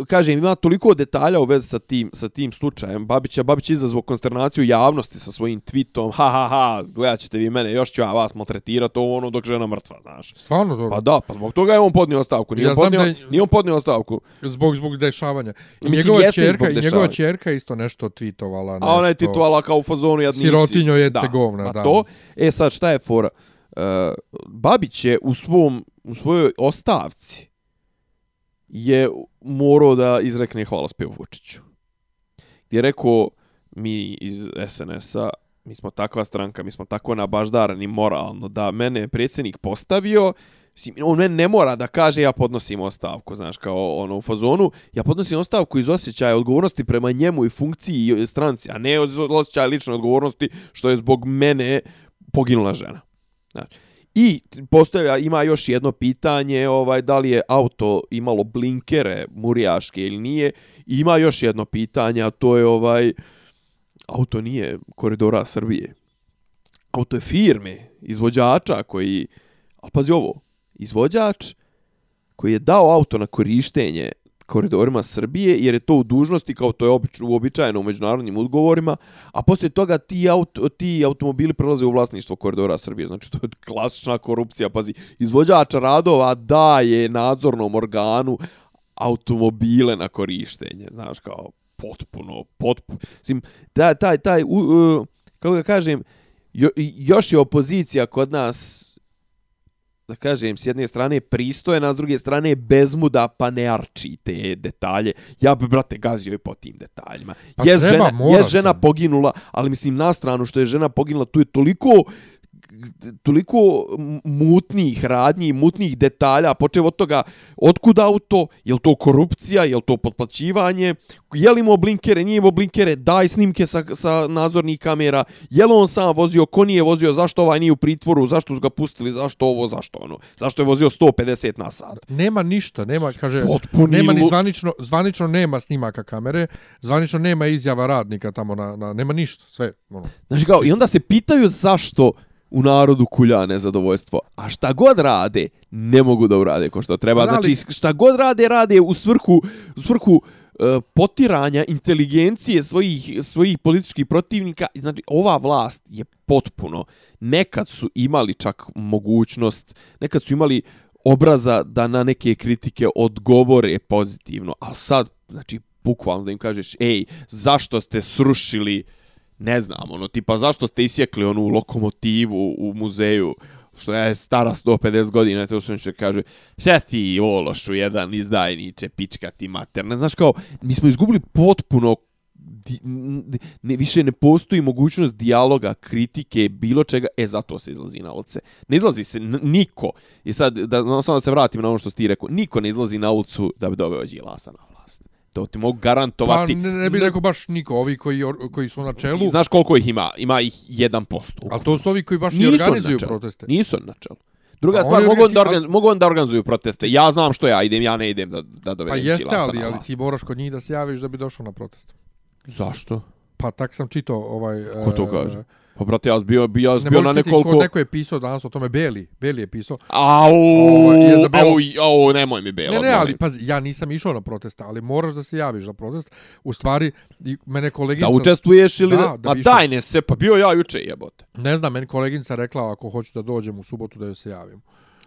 Speaker 3: kažem, ima toliko detalja u vezi sa tim, sa tim slučajem. Babić je Babić izazvao konsternaciju javnosti sa svojim tweetom. Ha, ha, ha, gledat ćete vi mene, još ću ja vas maltretirati ovo ono dok žena mrtva, znaš.
Speaker 1: Stvarno to.
Speaker 3: Pa da, pa zbog toga je on podnio ostavku. Nije,
Speaker 1: Ja
Speaker 3: on, podnio,
Speaker 1: je-
Speaker 3: nije on podnio ostavku.
Speaker 1: Zbog, zbog dešavanja. I
Speaker 3: Mislim,
Speaker 1: njegova čerka, i njegova čerka isto nešto tweetovala. Nešto.
Speaker 3: A ona je tituala kao u fazonu jadnici.
Speaker 1: Sirotinjo jete
Speaker 3: da,
Speaker 1: govna,
Speaker 3: pa
Speaker 1: da.
Speaker 3: To, e sad šta je fora? Uh, Babić je u, svom, u svojoj ostavci je morao da izrekne hvalospev Vučiću. Gdje je rekao, mi iz SNS-a, mi smo takva stranka, mi smo tako nabaždarani moralno, da mene je predsjednik postavio, Mislim, on meni ne mora da kaže ja podnosim ostavku, znaš, kao ono u fazonu, ja podnosim ostavku iz osjećaja odgovornosti prema njemu i funkciji i stranci, a ne iz osjećaja lične odgovornosti što je zbog mene poginula žena. Znači, I postavlja, ima još jedno pitanje, ovaj da li je auto imalo blinkere murijaške ili nije. I ima još jedno pitanje, a to je ovaj auto nije koridora Srbije. Auto je firme, izvođača koji, ali pazi ovo, izvođač koji je dao auto na korištenje koridorima Srbije, jer je to u dužnosti, kao to je obič, uobičajeno u međunarodnim ugovorima, a poslije toga ti, auto, ti automobili prelaze u vlasništvo koridora Srbije. Znači, to je klasična korupcija. Pazi, izvođač radova daje nadzornom organu automobile na korištenje. Znaš, kao potpuno, potpuno. Mislim, taj, taj, taj, u, u, kako da kažem, jo, još je opozicija kod nas da kažem, s jedne strane pristojna, s druge strane bezmuda, pa ne arči te detalje. Ja bi, brate, gazio i po tim detaljima.
Speaker 1: Pa
Speaker 3: je
Speaker 1: treba,
Speaker 3: žena, je žena poginula, ali mislim na stranu što je žena poginula, tu je toliko toliko mutnih radnji, mutnih detalja, počev od toga otkud auto, je li to korupcija, je li to potplaćivanje, je li imao blinkere, nije imao blinkere, daj snimke sa, sa nadzornih kamera, je li on sam vozio, ko nije vozio, zašto ovaj nije u pritvoru, zašto su ga pustili, zašto ovo, zašto ono, zašto je vozio 150 na sat.
Speaker 1: Nema ništa, nema, kaže,
Speaker 3: Potpuni
Speaker 1: nema ni zvanično, zvanično nema snimaka kamere, zvanično nema izjava radnika tamo, na, na nema ništa, sve. Ono.
Speaker 3: Znači kao, i onda se pitaju zašto u narodu kulja nezadovoljstvo. A šta god rade, ne mogu da urade ko što treba. Znači, šta god rade, rade u svrhu, u svrhu e, potiranja inteligencije svojih, svojih političkih protivnika. Znači, ova vlast je potpuno, nekad su imali čak mogućnost, nekad su imali obraza da na neke kritike odgovore pozitivno, a sad, znači, bukvalno da im kažeš, ej, zašto ste srušili ne znam, ono, tipa zašto ste isjekli onu lokomotivu u muzeju, što je stara 150 godina, to sam što kaže, šta ti ološu jedan izdajniče, pička ti mater, ne znaš kao, mi smo izgubili potpuno di, ne, više ne postoji mogućnost dijaloga, kritike, bilo čega, e, zato se izlazi na ulice. Ne izlazi se niko. I sad, da, no, samo da se vratim na ono što si ti rekao, niko ne izlazi na ulicu da bi doveo Đilasa na ulicu. To ti mogu
Speaker 1: Pa
Speaker 3: garantovati.
Speaker 1: ne, ne bih rekao baš niko, ovi koji, koji su na čelu,
Speaker 3: Ti znaš koliko ih ima? Ima ih 1%.
Speaker 1: ali to su ovi koji baš i
Speaker 3: Nisu
Speaker 1: organizuju proteste.
Speaker 3: Nisu na čelu. Druga
Speaker 1: A
Speaker 3: stvar, mogu, on da organ, mogu on da organizuju proteste. Ja znam što ja idem, ja ne idem da, da
Speaker 1: Pa
Speaker 3: dovedem
Speaker 1: jeste,
Speaker 3: Đilasa
Speaker 1: ali, ali
Speaker 3: vlast.
Speaker 1: ti moraš kod njih da se javiš da bi došao na protest.
Speaker 3: Zašto?
Speaker 1: Pa tak sam čitao ovaj...
Speaker 3: Ko to
Speaker 1: e,
Speaker 3: kaže? Pa brate, ja bio, bio, ja
Speaker 1: Ne
Speaker 3: bio na
Speaker 1: ko
Speaker 3: nekoliko...
Speaker 1: neko je pisao danas o tome, Beli, Beli je pisao.
Speaker 3: Au,
Speaker 1: je za Belo-
Speaker 3: au, au, nemoj mi Belo.
Speaker 1: Ne, ne, ali pazi, ja nisam išao na protest, ali moraš da se javiš za protest. U stvari, mene koleginica...
Speaker 3: Da učestvuješ ili
Speaker 1: Da,
Speaker 3: da...
Speaker 1: da
Speaker 3: Ma daj ne se, pa bio ja juče jebote.
Speaker 1: Ne znam, meni koleginica rekla ako hoću da dođem u subotu da joj se javim.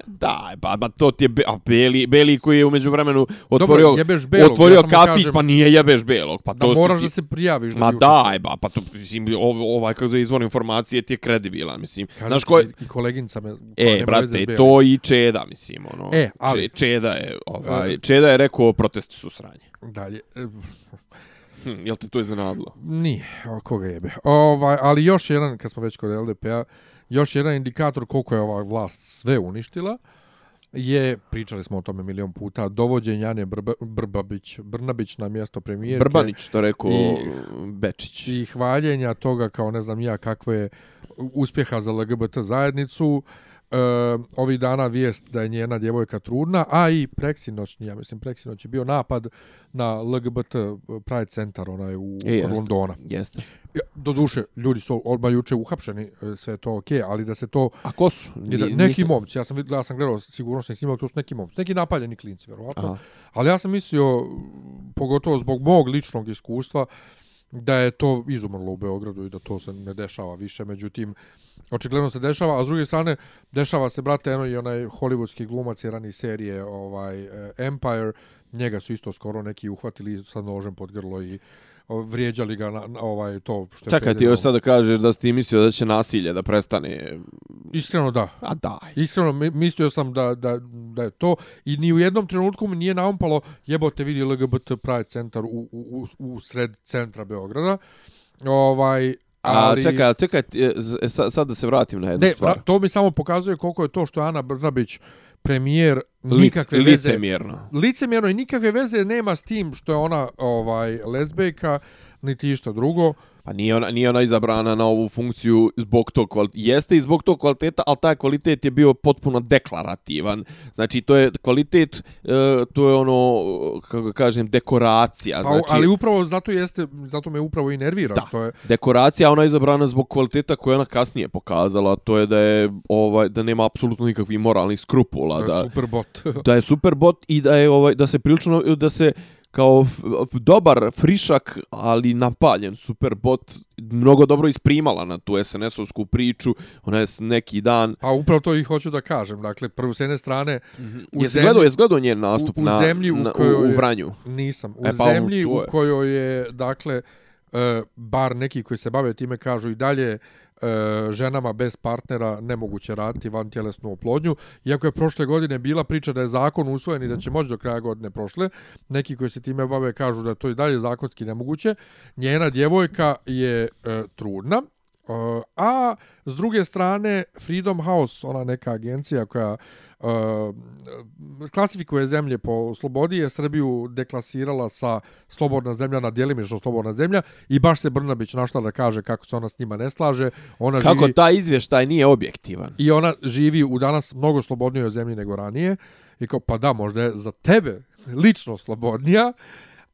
Speaker 3: Daj, pa, pa to ti je Be a Beli, Beli koji je umeđu vremenu otvorio,
Speaker 1: Dobro, jebeš Belog,
Speaker 3: otvorio
Speaker 1: ja
Speaker 3: kafić,
Speaker 1: kažem-
Speaker 3: pa nije jebeš Belog. Pa
Speaker 1: Da
Speaker 3: to
Speaker 1: moraš
Speaker 3: ti...
Speaker 1: da se prijaviš. Da
Speaker 3: Ma
Speaker 1: učestvovao.
Speaker 3: daj, ba, pa to, mislim, ov- ovaj, kako zove, izvor informacije ti je kredibilan, mislim.
Speaker 1: Kažem
Speaker 3: Znaš ko je...
Speaker 1: I koleginica me...
Speaker 3: E, brate, to i Čeda, mislim, ono.
Speaker 1: E, ali-
Speaker 3: Če- Čeda je, ovaj,
Speaker 1: E.
Speaker 3: Čeda je rekao protesti su sranje.
Speaker 1: Dalje. e,
Speaker 3: Hm, jel te to iznenadilo?
Speaker 1: Nije, koga jebe. Ovaj, ali još jedan, kad smo već kod LDP-a, još jedan indikator koliko je ova vlast sve uništila, je, pričali smo o tome milion puta, dovođenje Ane Brba, Brbabić, Brnabić na mjesto premijerke.
Speaker 3: Brbanić, to rekao
Speaker 1: I-
Speaker 3: Bečić.
Speaker 1: I hvaljenja toga kao ne znam ja kakve je uspjeha za LGBT zajednicu. E, ovih dana vijest da je njena djevojka trudna, a i preksinoćni, ja mislim preksinoć je bio napad na LGBT Pride centar onaj u
Speaker 3: E, jeste.
Speaker 1: Londona.
Speaker 3: Jeste.
Speaker 1: Ja, do duše, ljudi su odmah juče uhapšeni, e, sve je to okej, ali da se to...
Speaker 3: A ko su?
Speaker 1: i Da, neki
Speaker 3: nisam-
Speaker 1: momci, ja sam ja sam gledao sigurnosni snimak, to su neki momci, neki napaljeni klinci, vjerovatno.
Speaker 3: Aha.
Speaker 1: Ali ja sam mislio, pogotovo zbog mog ličnog iskustva, da je to izumrlo u Beogradu i da to se ne dešava više. Međutim, očigledno se dešava, a s druge strane, dešava se, brate, eno i onaj hollywoodski glumac rani serije ovaj, eh, Empire, njega su isto skoro neki uhvatili sa nožem pod grlo i vrijeđali ga na, na ovaj to što je
Speaker 3: Čekaj, ti još sad da kažeš da ti mislio da će nasilje da prestane.
Speaker 1: Iskreno da.
Speaker 3: A daj.
Speaker 1: Iskreno, mi- mislio sam da, da, da je to i ni u jednom trenutku mi nije naumpalo jebote vidi LGBT Pride centar u, u, u, u sred centra Beograda. Ovaj, ali...
Speaker 3: A čekaj, čekaj, e, e, sad, sad da se vratim na jednu
Speaker 1: ne,
Speaker 3: stvar.
Speaker 1: to mi samo pokazuje koliko je to što je Ana Brnabić premijer
Speaker 3: Lic-
Speaker 1: nikakve veze
Speaker 3: licemjerno.
Speaker 1: licemjerno i nikakve veze nema s tim što je ona ovaj lezbejka niti išta drugo.
Speaker 3: Pa nije ona, nije ona izabrana na ovu funkciju zbog tog kvaliteta. Jeste i zbog tog kvaliteta, ali taj kvalitet je bio potpuno deklarativan. Znači, to je kvalitet, e, to je ono, kako kažem, dekoracija.
Speaker 1: Pa,
Speaker 3: Znači,
Speaker 1: ali upravo zato jeste, zato me upravo i nervira
Speaker 3: Da.
Speaker 1: što je
Speaker 3: dekoracija ona je izabrana zbog kvaliteta koju je ona kasnije pokazala, to je da je ovaj da nema apsolutno nikakvih moralnih skrupula, da
Speaker 1: Superbot.
Speaker 3: da je super bot i da je ovaj da se prilično da se kao dobar frišak, ali napaljen super bot mnogo dobro isprimala na tu SNS-ovsku priču. Ona je neki dan
Speaker 1: A upravo to i hoću da kažem. Dakle, prvo s jedne strane, u
Speaker 3: je
Speaker 1: zemlji-
Speaker 3: gledao, je gledao njen nastup
Speaker 1: u
Speaker 3: na,
Speaker 1: zemlji u
Speaker 3: na,
Speaker 1: kojoj
Speaker 3: u, u
Speaker 1: je-
Speaker 3: Vranju.
Speaker 1: nisam. U
Speaker 3: E, pa,
Speaker 1: zemlji u
Speaker 3: je.
Speaker 1: kojoj je, dakle, e, bar neki koji se bave time kažu i dalje e, ženama bez partnera nemoguće raditi van tjelesnu oplodnju. Iako je prošle godine bila priča da je zakon usvojen i da će moći do kraja godine prošle, neki koji se time bave kažu da je to i dalje zakonski nemoguće. Njena djevojka je e, trudna, Uh, a s druge strane Freedom House, ona neka agencija koja uh, klasifikuje zemlje po slobodi, je Srbiju deklasirala sa slobodna zemlja na djelimično slobodna zemlja i baš se Brnabić našla da kaže kako se ona s njima ne slaže. Ona
Speaker 3: Kako
Speaker 1: živi,
Speaker 3: taj izvještaj nije objektivan.
Speaker 1: I ona živi u danas mnogo slobodnijoj zemlji nego ranije. I kao, pa da, možda je za tebe lično slobodnija,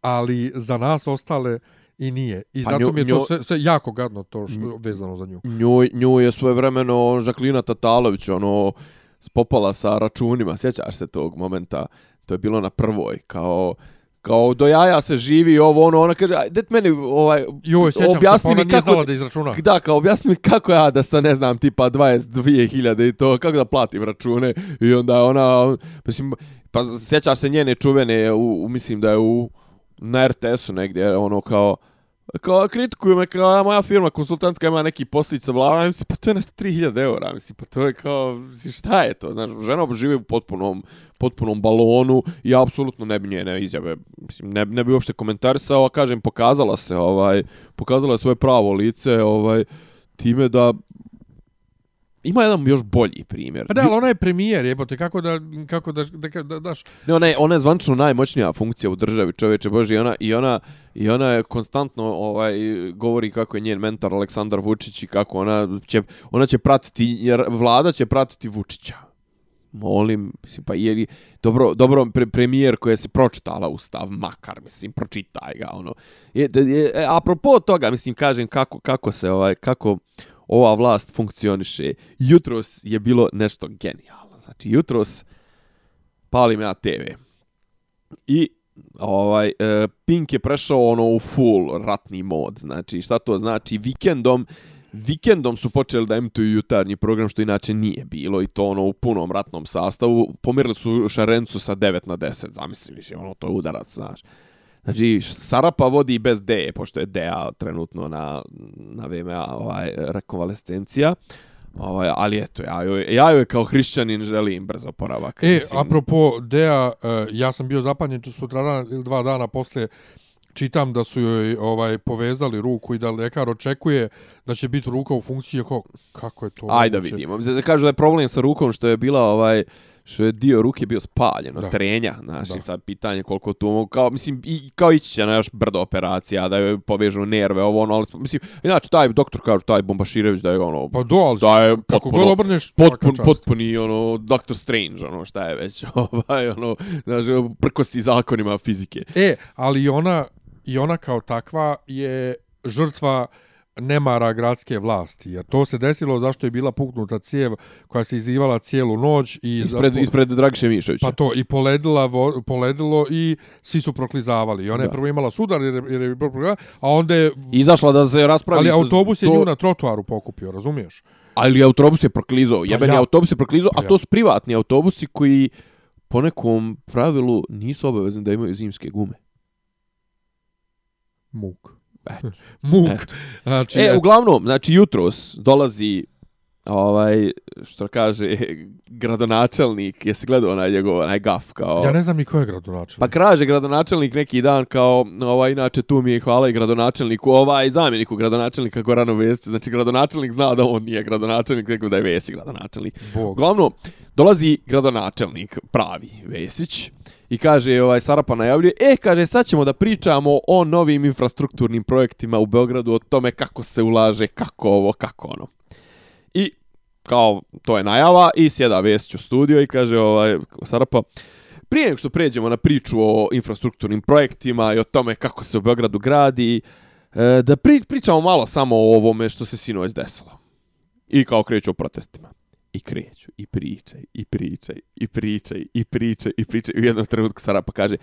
Speaker 1: ali za nas ostale i nije. I
Speaker 3: Pa
Speaker 1: zato
Speaker 3: nju-
Speaker 1: mi je to
Speaker 3: nju-
Speaker 1: sve, sve jako gadno to što vezano za nju.
Speaker 3: Nju, nju je svoje vremeno Žaklina Tatalović ono spopala sa računima, sjećaš se tog momenta, to je bilo na prvoj, kao kao do jaja se živi ovo ono, ona kaže, aj, det meni ovaj,
Speaker 1: Joj, sjećam
Speaker 3: objasni
Speaker 1: se, pa
Speaker 3: mi kako,
Speaker 1: da izračuna.
Speaker 3: da, kao objasni mi kako ja da sa ne znam, tipa 22.000 i to, kako da platim račune i onda ona, mislim, pa sjećaš se njene čuvene, u, u, mislim da je u, na RTS-u negdje, ono kao, kao kritikuju me kao ja, moja firma konsultantska ima neki poslić sa vladom, mislim, pa to je nešto 3000 eura, mislim, pa to je kao, mislim, šta je to, znaš, žena živi u potpunom, potpunom balonu i apsolutno ne bi njene izjave, mislim, ne, ne bi uopšte komentarisao, a kažem, pokazala se, ovaj, pokazala je svoje pravo lice, ovaj, time da ima jedan još bolji primjer.
Speaker 1: Pa da, ali ona je premijer, jebote, kako da, kako da, da, da, da daš,
Speaker 3: Ne, ona je, ona je zvančno najmoćnija funkcija u državi, čoveče Boži, i ona, i ona, i ona je konstantno ovaj, govori kako je njen mentor Aleksandar Vučić i kako ona će, ona će pratiti, jer vlada će pratiti Vučića. Molim, mislim, pa je li, dobro, dobro pre, premijer koja se pročitala ustav, makar, mislim, pročitaj ga, ono. Je, je, je, apropo toga, mislim, kažem, kako, kako se, ovaj, kako ova vlast funkcioniše. Jutros je bilo nešto genijalno. Znači, jutros palim ja TV. I ovaj e, Pink je prešao ono u full ratni mod. Znači, šta to znači? Vikendom vikendom su počeli da emituju jutarnji program, što inače nije bilo, i to ono u punom ratnom sastavu. Pomirili su Šarencu sa 9 na 10, zamisli, mislim, ono, to je udarac, znaš. Znači, Sarapa vodi bez D, pošto je DA trenutno na, na VMA ovaj, rekonvalescencija. Ovaj, ali eto, ja joj, ja joj kao hrišćanin želim brzo poravak.
Speaker 1: E, mislim. apropo Dea, uh, ja sam bio zapanjen sutra ili dva dana posle čitam da su joj ovaj povezali ruku i da lekar očekuje da će biti ruka u funkciji kako kako je to
Speaker 3: Ajde da vidimo. Znači kažu da je problem sa rukom što je bila ovaj što je dio ruke bio spaljen od trenja, znači sad pitanje koliko tu mogu, kao, mislim, i, kao ići će na još brdo operacija, da je povežu nerve, ovo ono, ali, mislim, inače, taj doktor kaže, taj Bombaširević, da je ono,
Speaker 1: pa do, ali,
Speaker 3: da je
Speaker 1: kako god obrneš,
Speaker 3: potpun, potpuni, ono, Doctor Strange, ono, šta je već, ovaj, ono, znači, prkosi zakonima fizike.
Speaker 1: E, ali ona, i ona kao takva je žrtva nemara gradske vlasti. Jer to se desilo zašto je bila puknuta cijev koja se izivala cijelu noć. I
Speaker 3: ispred, zato, ispred Dragiše Mišovića.
Speaker 1: Pa to, i poledila, vo, poledilo i svi su proklizavali. I ona da. je prvo imala sudar jer, jer je a onda je...
Speaker 3: Izašla da se raspravi...
Speaker 1: Ali autobus je to... nju na trotuaru pokupio, razumiješ?
Speaker 3: Ali autobus je proklizao. Pa Jebeni ja. autobus je proklizao, pa a to su privatni autobusi koji po nekom pravilu nisu obavezni da imaju zimske gume.
Speaker 1: Muk. Muk.
Speaker 3: Znači, e, uglavnom, znači jutros dolazi ovaj što kaže gradonačelnik je se gledao onaj njegov onaj gaf kao
Speaker 1: Ja ne znam ni ko je gradonačelnik.
Speaker 3: Pa kaže gradonačelnik neki dan kao ovaj inače tu mi je hvala i gradonačelniku ovaj zamjeniku gradonačelnika Goranu Vesiću znači gradonačelnik zna da on nije gradonačelnik nego da je Vesić gradonačelnik. Bog. Uglavnom dolazi gradonačelnik pravi Vesić i kaže ovaj Sarapa najavljuje e kaže sad ćemo da pričamo o novim infrastrukturnim projektima u Beogradu o tome kako se ulaže kako ovo kako ono. I kao to je najava i sjeda Vesić u studio i kaže ovaj Sarapa prije nego što pređemo na priču o infrastrukturnim projektima i o tome kako se u Beogradu gradi e, da pri, pričamo malo samo o ovome što se sinoć desilo. I kao kreću o protestima i kreću, i pričaj, i pričaj, i pričaj, i pričaj, i pričaj. U jednom trenutku Sarapa kaže,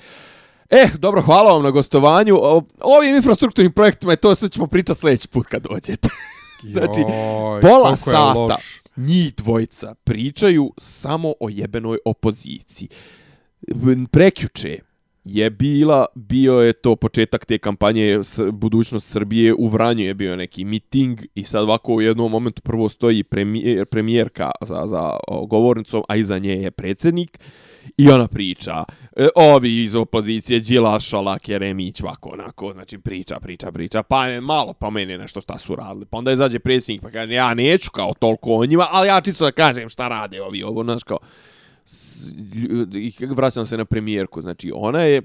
Speaker 3: eh, dobro, hvala vam na gostovanju. O, ovim infrastrukturnim projektima je to sve ćemo pričati sljedeći put kad dođete. znači, Joj, pola sata njih dvojica pričaju samo o jebenoj opoziciji. Prekjuče, je bila, bio je to početak te kampanje budućnost Srbije u Vranju je bio neki miting i sad ovako u jednom momentu prvo stoji premijer, premijerka za, za govornicom, a iza nje je predsjednik i ona priča. E, ovi iz opozicije Đila Šolak Jeremić ovako onako znači priča priča priča pa je malo pa meni nešto šta su radili. Pa onda izađe predsjednik pa kaže ja neću kao toliko o njima ali ja čisto da kažem šta rade ovi ovo znaš kao i vraćam se na premijerku, znači ona je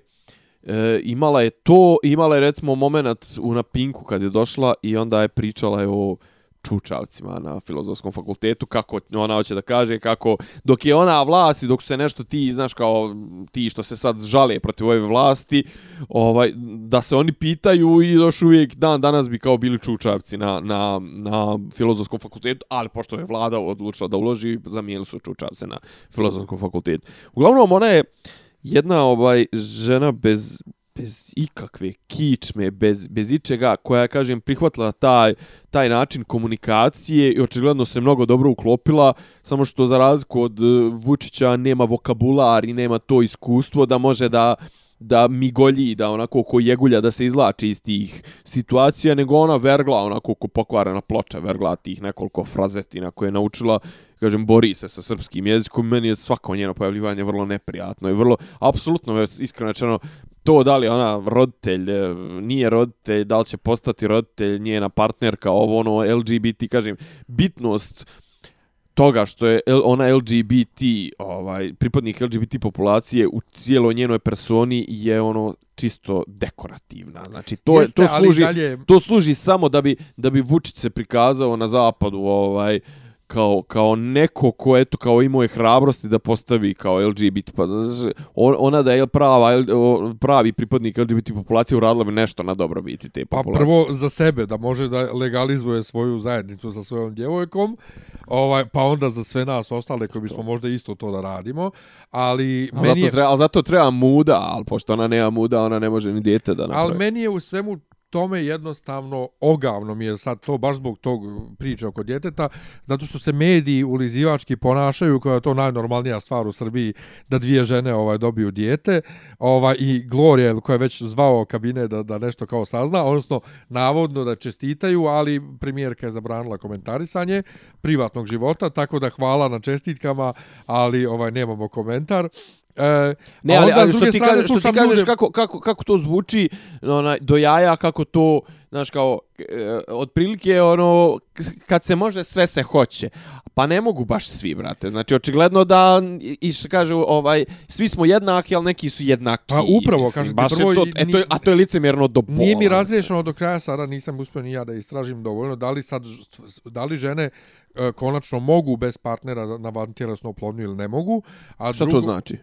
Speaker 3: e, imala je to, imala je recimo moment u na Pinku kad je došla i onda je pričala je o čučavcima na filozofskom fakultetu, kako ona hoće da kaže, kako dok je ona vlasti, dok se nešto ti, znaš, kao ti što se sad žale protiv ove vlasti, ovaj, da se oni pitaju i još uvijek dan danas bi kao bili čučavci na, na, na filozofskom fakultetu, ali pošto je vlada odlučila da uloži, zamijeli su čučavce na filozofskom fakultetu. Uglavnom, ona je jedna ovaj žena bez bez ikakve kičme, bez, bez ičega, koja, kažem, prihvatila taj, taj način komunikacije i očigledno se mnogo dobro uklopila, samo što za razliku od e, Vučića nema vokabular i nema to iskustvo da može da da migolji, da onako ko jegulja da se izlači iz tih situacija, nego ona vergla onako ko pokvarena ploča, vergla tih nekoliko frazetina koje je naučila, kažem, bori se sa srpskim jezikom, meni je svako njeno pojavljivanje vrlo neprijatno i vrlo, apsolutno, iskreno rečeno, to da li ona roditelj, e, nije roditelj, da li će postati roditelj, njena partnerka, ovo ono, LGBT, kažem, bitnost toga što je ona LGBT, ovaj, pripadnik LGBT populacije u cijeloj njenoj personi je ono čisto dekorativna. Znači to Jeste, je to služi dalje... to služi samo da bi da bi Vučić se prikazao na zapadu, ovaj kao, kao neko ko eto kao imao je hrabrosti da postavi kao LGBT pa znaš, on- ona da je prava pravi pripadnik LGBT populacije uradila bi nešto na dobrobiti te
Speaker 1: Pa
Speaker 3: populacije.
Speaker 1: prvo za sebe, da može da legalizuje svoju zajednicu sa svojom djevojkom, ovaj, pa onda za sve nas ostale koji bismo možda isto to da radimo, ali
Speaker 3: Al
Speaker 1: meni
Speaker 3: zato,
Speaker 1: je,
Speaker 3: treba, al zato treba muda, ali pošto ona nema muda, ona ne može ni dijete da napravi.
Speaker 1: ali meni je u svemu tome jednostavno ogavno mi je sad to baš zbog tog priče oko djeteta, zato što se mediji ulizivački ponašaju kao je to najnormalnija stvar u Srbiji da dvije žene ovaj dobiju dijete ovaj, i Gloria koja je već zvao kabine da, da nešto kao sazna, odnosno navodno da čestitaju, ali premijerka je zabranila komentarisanje privatnog života, tako da hvala na čestitkama, ali ovaj nemamo komentar. E,
Speaker 3: Ne, ali, ali što ti kažeš, što ti kažeš
Speaker 1: ljude-
Speaker 3: kako, kako, kako to zvuči onaj, do jaja, kako to, znaš, kao, e, otprilike, ono, kad se može, sve se hoće. Pa ne mogu baš svi, brate. Znači, očigledno da, i što kaže, ovaj, svi smo jednaki, ali neki su jednaki.
Speaker 1: Pa upravo, kažem ti,
Speaker 3: baš
Speaker 1: prvo
Speaker 3: to, e, to a to je licemjerno do pola.
Speaker 1: Nije mi razriješeno do kraja, sada nisam uspio ni ja da istražim dovoljno, da li, sad, da li žene e, konačno mogu bez partnera na vantijelesnu oplodnju ili ne mogu. A
Speaker 3: Šta
Speaker 1: drugo,
Speaker 3: to znači?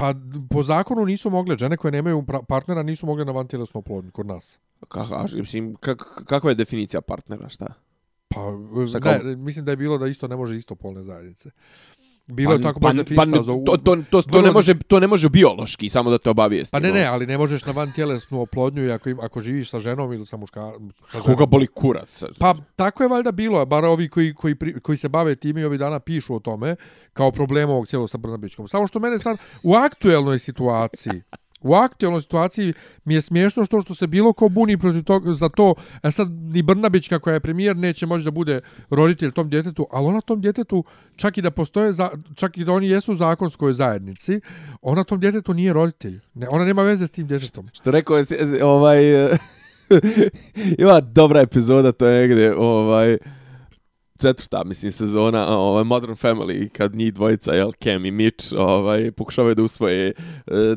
Speaker 1: Pa po zakonu nisu mogle, žene koje nemaju partnera nisu mogle na vantijelesnu oplodnju kod nas.
Speaker 3: Kako, a, mislim, kak, kakva je definicija partnera, šta?
Speaker 1: Pa,
Speaker 3: Šta
Speaker 1: ne,
Speaker 3: kao-
Speaker 1: mislim da je bilo da isto ne može isto polne zajednice. Bilo je tako
Speaker 3: pa,
Speaker 1: baš
Speaker 3: pa,
Speaker 1: definisano za...
Speaker 3: to, to, to, to, ne može, to ne može biološki, samo da te obavijesti.
Speaker 1: Pa ne, ne, ali ne možeš na vantijelesnu oplodnju i ako, im, ako živiš sa ženom ili sa muška... Sa ženom.
Speaker 3: Koga boli kurac?
Speaker 1: Pa tako je valjda bilo, bar ovi koji, koji, koji se bave time i ovi dana pišu o tome kao problemu ovog cijelog sa Brnabićkom. Samo što mene sad u aktuelnoj situaciji U aktualnoj situaciji mi je smiješno što što se bilo ko buni protiv toga za to, e sad ni Brnabićka koja je premijer neće moći da bude roditelj tom djetetu, ali ona tom djetetu, čak i da postoje, za, čak i da oni jesu u zakonskoj zajednici, ona tom djetetu nije roditelj. Ne, ona nema veze s tim djetetom.
Speaker 3: Što rekao je, ovaj, ima dobra epizoda, to je negdje, ovaj, četvrta, mislim, sezona, ovaj, Modern Family, kad njih dvojica, jel, Cam i Mitch, ovaj, pokušavaju da usvoje e,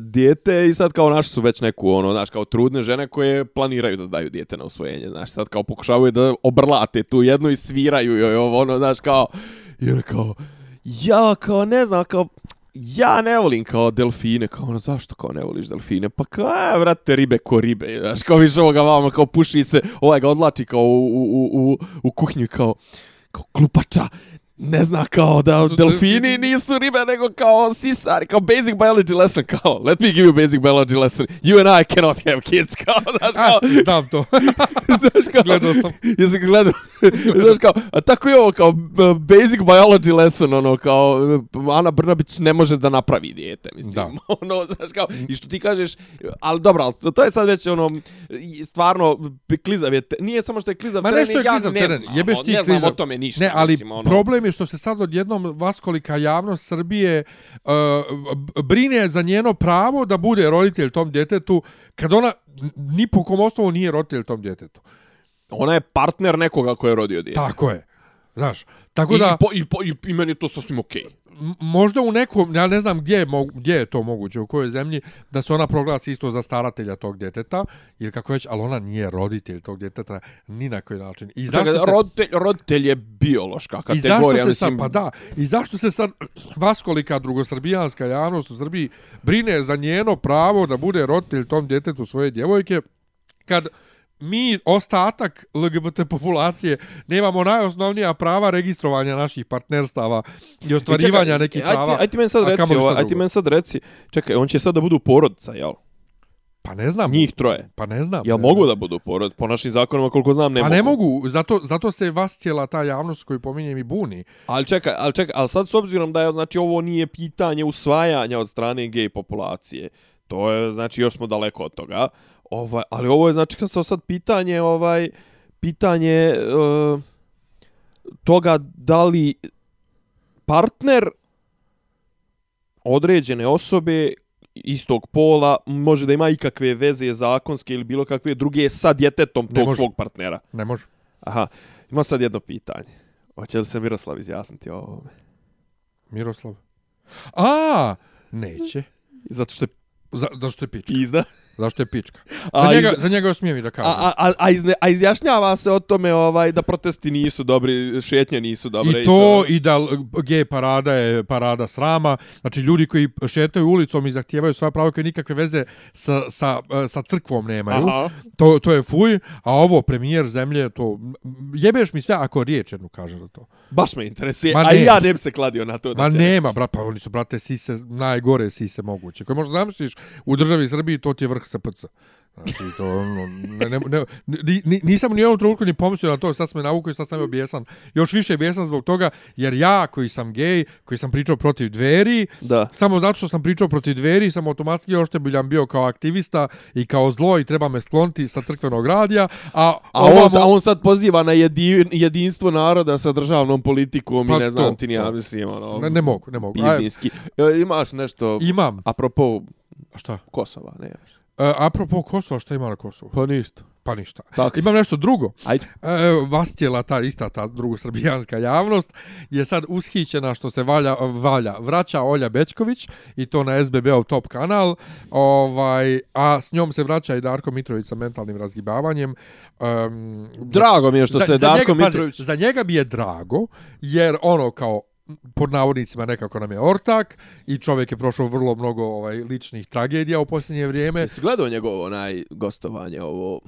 Speaker 3: dijete i sad kao naši su već neku, ono, znaš, kao trudne žene koje planiraju da daju dijete na usvojenje, znaš, sad kao pokušavaju da obrlate tu jednu i sviraju joj ovo, ono, znaš, kao, i ono kao, ja, kao, ne znam, kao, ja ne volim kao delfine, kao ono, zašto kao ne voliš delfine? Pa kao, e, a, vrate, ribe ko ribe, znaš, kao više ovoga vama, kao puši se, ovaj ga odlači kao u, u, u, u kuhinju, kao, kao klupača, ne zna kao da
Speaker 1: Su
Speaker 3: delfini
Speaker 1: delfini-
Speaker 3: nisu ribe, nego kao sisari, kao basic biology lesson, kao, let me give you basic biology lesson, you and I cannot have kids, kao, znaš,
Speaker 1: A,
Speaker 3: kao,
Speaker 1: znam to.
Speaker 3: znaš, kao,
Speaker 1: Gledao sam.
Speaker 3: Jesi ga gledao? Znaš kao, a tako je ovo kao basic biology lesson, ono kao Ana Brnabić ne može da napravi dijete, mislim.
Speaker 1: Da.
Speaker 3: ono, znaš kao, i što ti kažeš, ali dobro, ali to je sad već ono, stvarno, klizav je, te- nije samo što je klizav
Speaker 1: Ma
Speaker 3: teren,
Speaker 1: nešto je
Speaker 3: ja
Speaker 1: klizav
Speaker 3: ne
Speaker 1: teren,
Speaker 3: znam,
Speaker 1: jebeš
Speaker 3: ono,
Speaker 1: ti
Speaker 3: ne znam o tome ništa.
Speaker 1: Ne, ali
Speaker 3: mislim, ono,
Speaker 1: problem je što se sad odjednom vaskolika javnost Srbije uh, brine za njeno pravo da bude roditelj tom djetetu, kad ona ni po kom osnovu nije roditelj tom djetetu.
Speaker 3: Ona je partner nekoga ko je rodio dijete.
Speaker 1: Tako je. Znaš, tako
Speaker 3: I,
Speaker 1: da
Speaker 3: po, i, po, i, i meni je to sasvim okej.
Speaker 1: m- možda u nekom, ja ne znam gdje je, gdje je to moguće, u kojoj zemlji, da se ona proglasi isto za staratelja tog djeteta, ili kako već, ali ona nije roditelj tog djeteta ni na koji način. I zašto
Speaker 3: Čekaj,
Speaker 1: se...
Speaker 3: roditelj, roditelj je biološka
Speaker 1: I
Speaker 3: kategorija.
Speaker 1: zašto se
Speaker 3: mislim,
Speaker 1: sad, pa da, i zašto se sad vaskolika drugosrbijanska javnost u Srbiji brine za njeno pravo da bude roditelj tom djetetu svoje djevojke, kad mi, ostatak LGBT populacije, nemamo najosnovnija prava registrovanja naših partnerstava i ostvarivanja
Speaker 3: Čekaj,
Speaker 1: nekih
Speaker 3: ajde-
Speaker 1: prava.
Speaker 3: Ajde ti meni sad reci, ovo, ajde meni sad reci, čekaj, on će sad da budu porodica, jel?
Speaker 1: Pa ne znam.
Speaker 3: Njih troje.
Speaker 1: Pa ne znam.
Speaker 3: Jel
Speaker 1: ne
Speaker 3: mogu
Speaker 1: znam.
Speaker 3: da budu porodica? Po našim zakonima, koliko znam, ne
Speaker 1: pa
Speaker 3: mogu.
Speaker 1: ne mogu, zato, zato se vas cijela ta javnost koju pominjem i buni.
Speaker 3: Ali čekaj, ali čekaj, ali sad s obzirom da je, znači, ovo nije pitanje usvajanja od strane gej populacije, to je, znači, još smo daleko od toga, ovaj, ali ovo je, znači, kad se sad pitanje, ovaj, pitanje uh, toga da li partner određene osobe istog pola može da ima ikakve veze zakonske ili bilo kakve druge sa djetetom tog
Speaker 1: može.
Speaker 3: svog partnera.
Speaker 1: Ne može.
Speaker 3: Aha, ima sad jedno pitanje. Hoće li se Miroslav izjasniti o ovome?
Speaker 1: Miroslav. A, neće.
Speaker 3: Zato što je
Speaker 1: Za, zašto je pička?
Speaker 3: Pizda.
Speaker 1: Zašto je pička?
Speaker 3: A
Speaker 1: Za njega,
Speaker 3: iz-
Speaker 1: za njega smijem i da
Speaker 3: A,
Speaker 1: kažem.
Speaker 3: a, a, a, izne, a izjašnjava se o tome ovaj da protesti nisu dobri, šetnje nisu dobre.
Speaker 1: I to, i da l- gej parada je parada srama. Znači, ljudi koji šetaju ulicom i zahtijevaju svoje pravo koje nikakve veze sa, sa, e, sa crkvom nemaju.
Speaker 3: Aha.
Speaker 1: To, to je fuj, a ovo premijer zemlje, to jebeš mi sve ako riječ jednu kaže za to.
Speaker 3: Baš me interesuje.
Speaker 1: Ma
Speaker 3: a i
Speaker 1: ne.
Speaker 3: ja ne bi se kladio na to. da
Speaker 1: Ma
Speaker 3: će
Speaker 1: nema, brat, pa oni su, brate, sise, najgore sise moguće. Koje možda zamisliš, u državi Srbiji to ti je vrh SPC. Znači, to, ono, ne, ne, ne, ni, ni, nisam ni u jednom trenutku ni pomislio na to, sad sam me navukao i sad sam je objesan. Još više objesan zbog toga, jer ja, koji sam gej, koji sam pričao protiv dveri,
Speaker 3: Da.
Speaker 1: samo zato što sam pričao protiv dveri, sam automatski oštebiljan bio kao aktivista i kao zlo i treba me skloniti sa crkvenog radija, a,
Speaker 3: A on,
Speaker 1: ovamo-
Speaker 3: a on sad poziva na jedi, jedinstvo naroda sa državnom politikom
Speaker 1: Pa
Speaker 3: i ne znam
Speaker 1: to,
Speaker 3: ti ni ja mislim ono.
Speaker 1: Ne, ne mogu, ne mogu. A,
Speaker 3: Pizdinski. E, Imaš nešto
Speaker 1: imam.
Speaker 3: apropo
Speaker 1: Šta?
Speaker 3: Kosova, ne imaš.
Speaker 1: E, apropo Kosova, šta ima na Kosovu?
Speaker 3: Pa ništa.
Speaker 1: Pa ništa.
Speaker 3: Taksi.
Speaker 1: Imam nešto drugo.
Speaker 3: Ajde.
Speaker 1: E, Vastjela, ta ista ta drugosrbijanska javnost, je sad ushićena što se valja, valja vraća Olja Bečković i to na SBB-ov top kanal, ovaj, a s njom se vraća i Darko Mitrović sa mentalnim razgibavanjem. Um,
Speaker 3: Drago mi je što se Darko
Speaker 1: njega,
Speaker 3: Mitrović...
Speaker 1: Pazi, za njega bi je drago, jer ono kao pod navodnicima nekako nam je ortak i čovjek je prošao vrlo mnogo ovaj ličnih tragedija u posljednje vrijeme.
Speaker 3: Jesi gledao njegovo onaj gostovanje, ovo...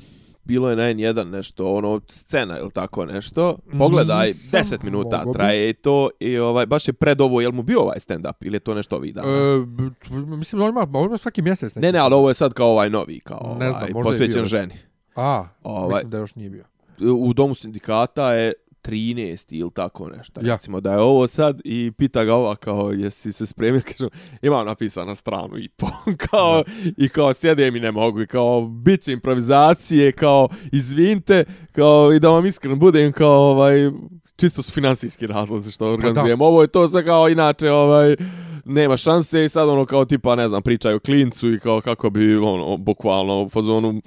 Speaker 3: Bilo je na N1 nešto, ono, scena ili tako nešto. Pogledaj,
Speaker 1: Nisam
Speaker 3: 10 minuta
Speaker 1: bi.
Speaker 3: traje i to. I ovaj, baš je pred ovo, jel mu bio ovaj stand-up ili je to nešto ovih dana?
Speaker 1: E, mislim, on ima, on ima svaki mjesec. neki.
Speaker 3: ne, ne, ali ovo je sad kao ovaj novi, kao
Speaker 1: Ne znam,
Speaker 3: ovaj, posvećen
Speaker 1: već.
Speaker 3: ženi.
Speaker 1: A,
Speaker 3: Ovaj-
Speaker 1: mislim da još nije bio.
Speaker 3: u domu sindikata je 13 ili tako nešto.
Speaker 1: Ja.
Speaker 3: Recimo da je ovo sad i pita ga ova kao jesi se spremio, kaže imam napisano stranu i po. kao, I kao sjedem i ne mogu i kao bit će improvizacije, kao izvinite, kao i da vam iskren budem kao ovaj čisto su finansijski razlozi što organizujemo. Ovo je to sve kao inače ovaj nema šanse i sad ono kao tipa ne znam pričaju klincu i kao kako bi ono bukvalno u fazonu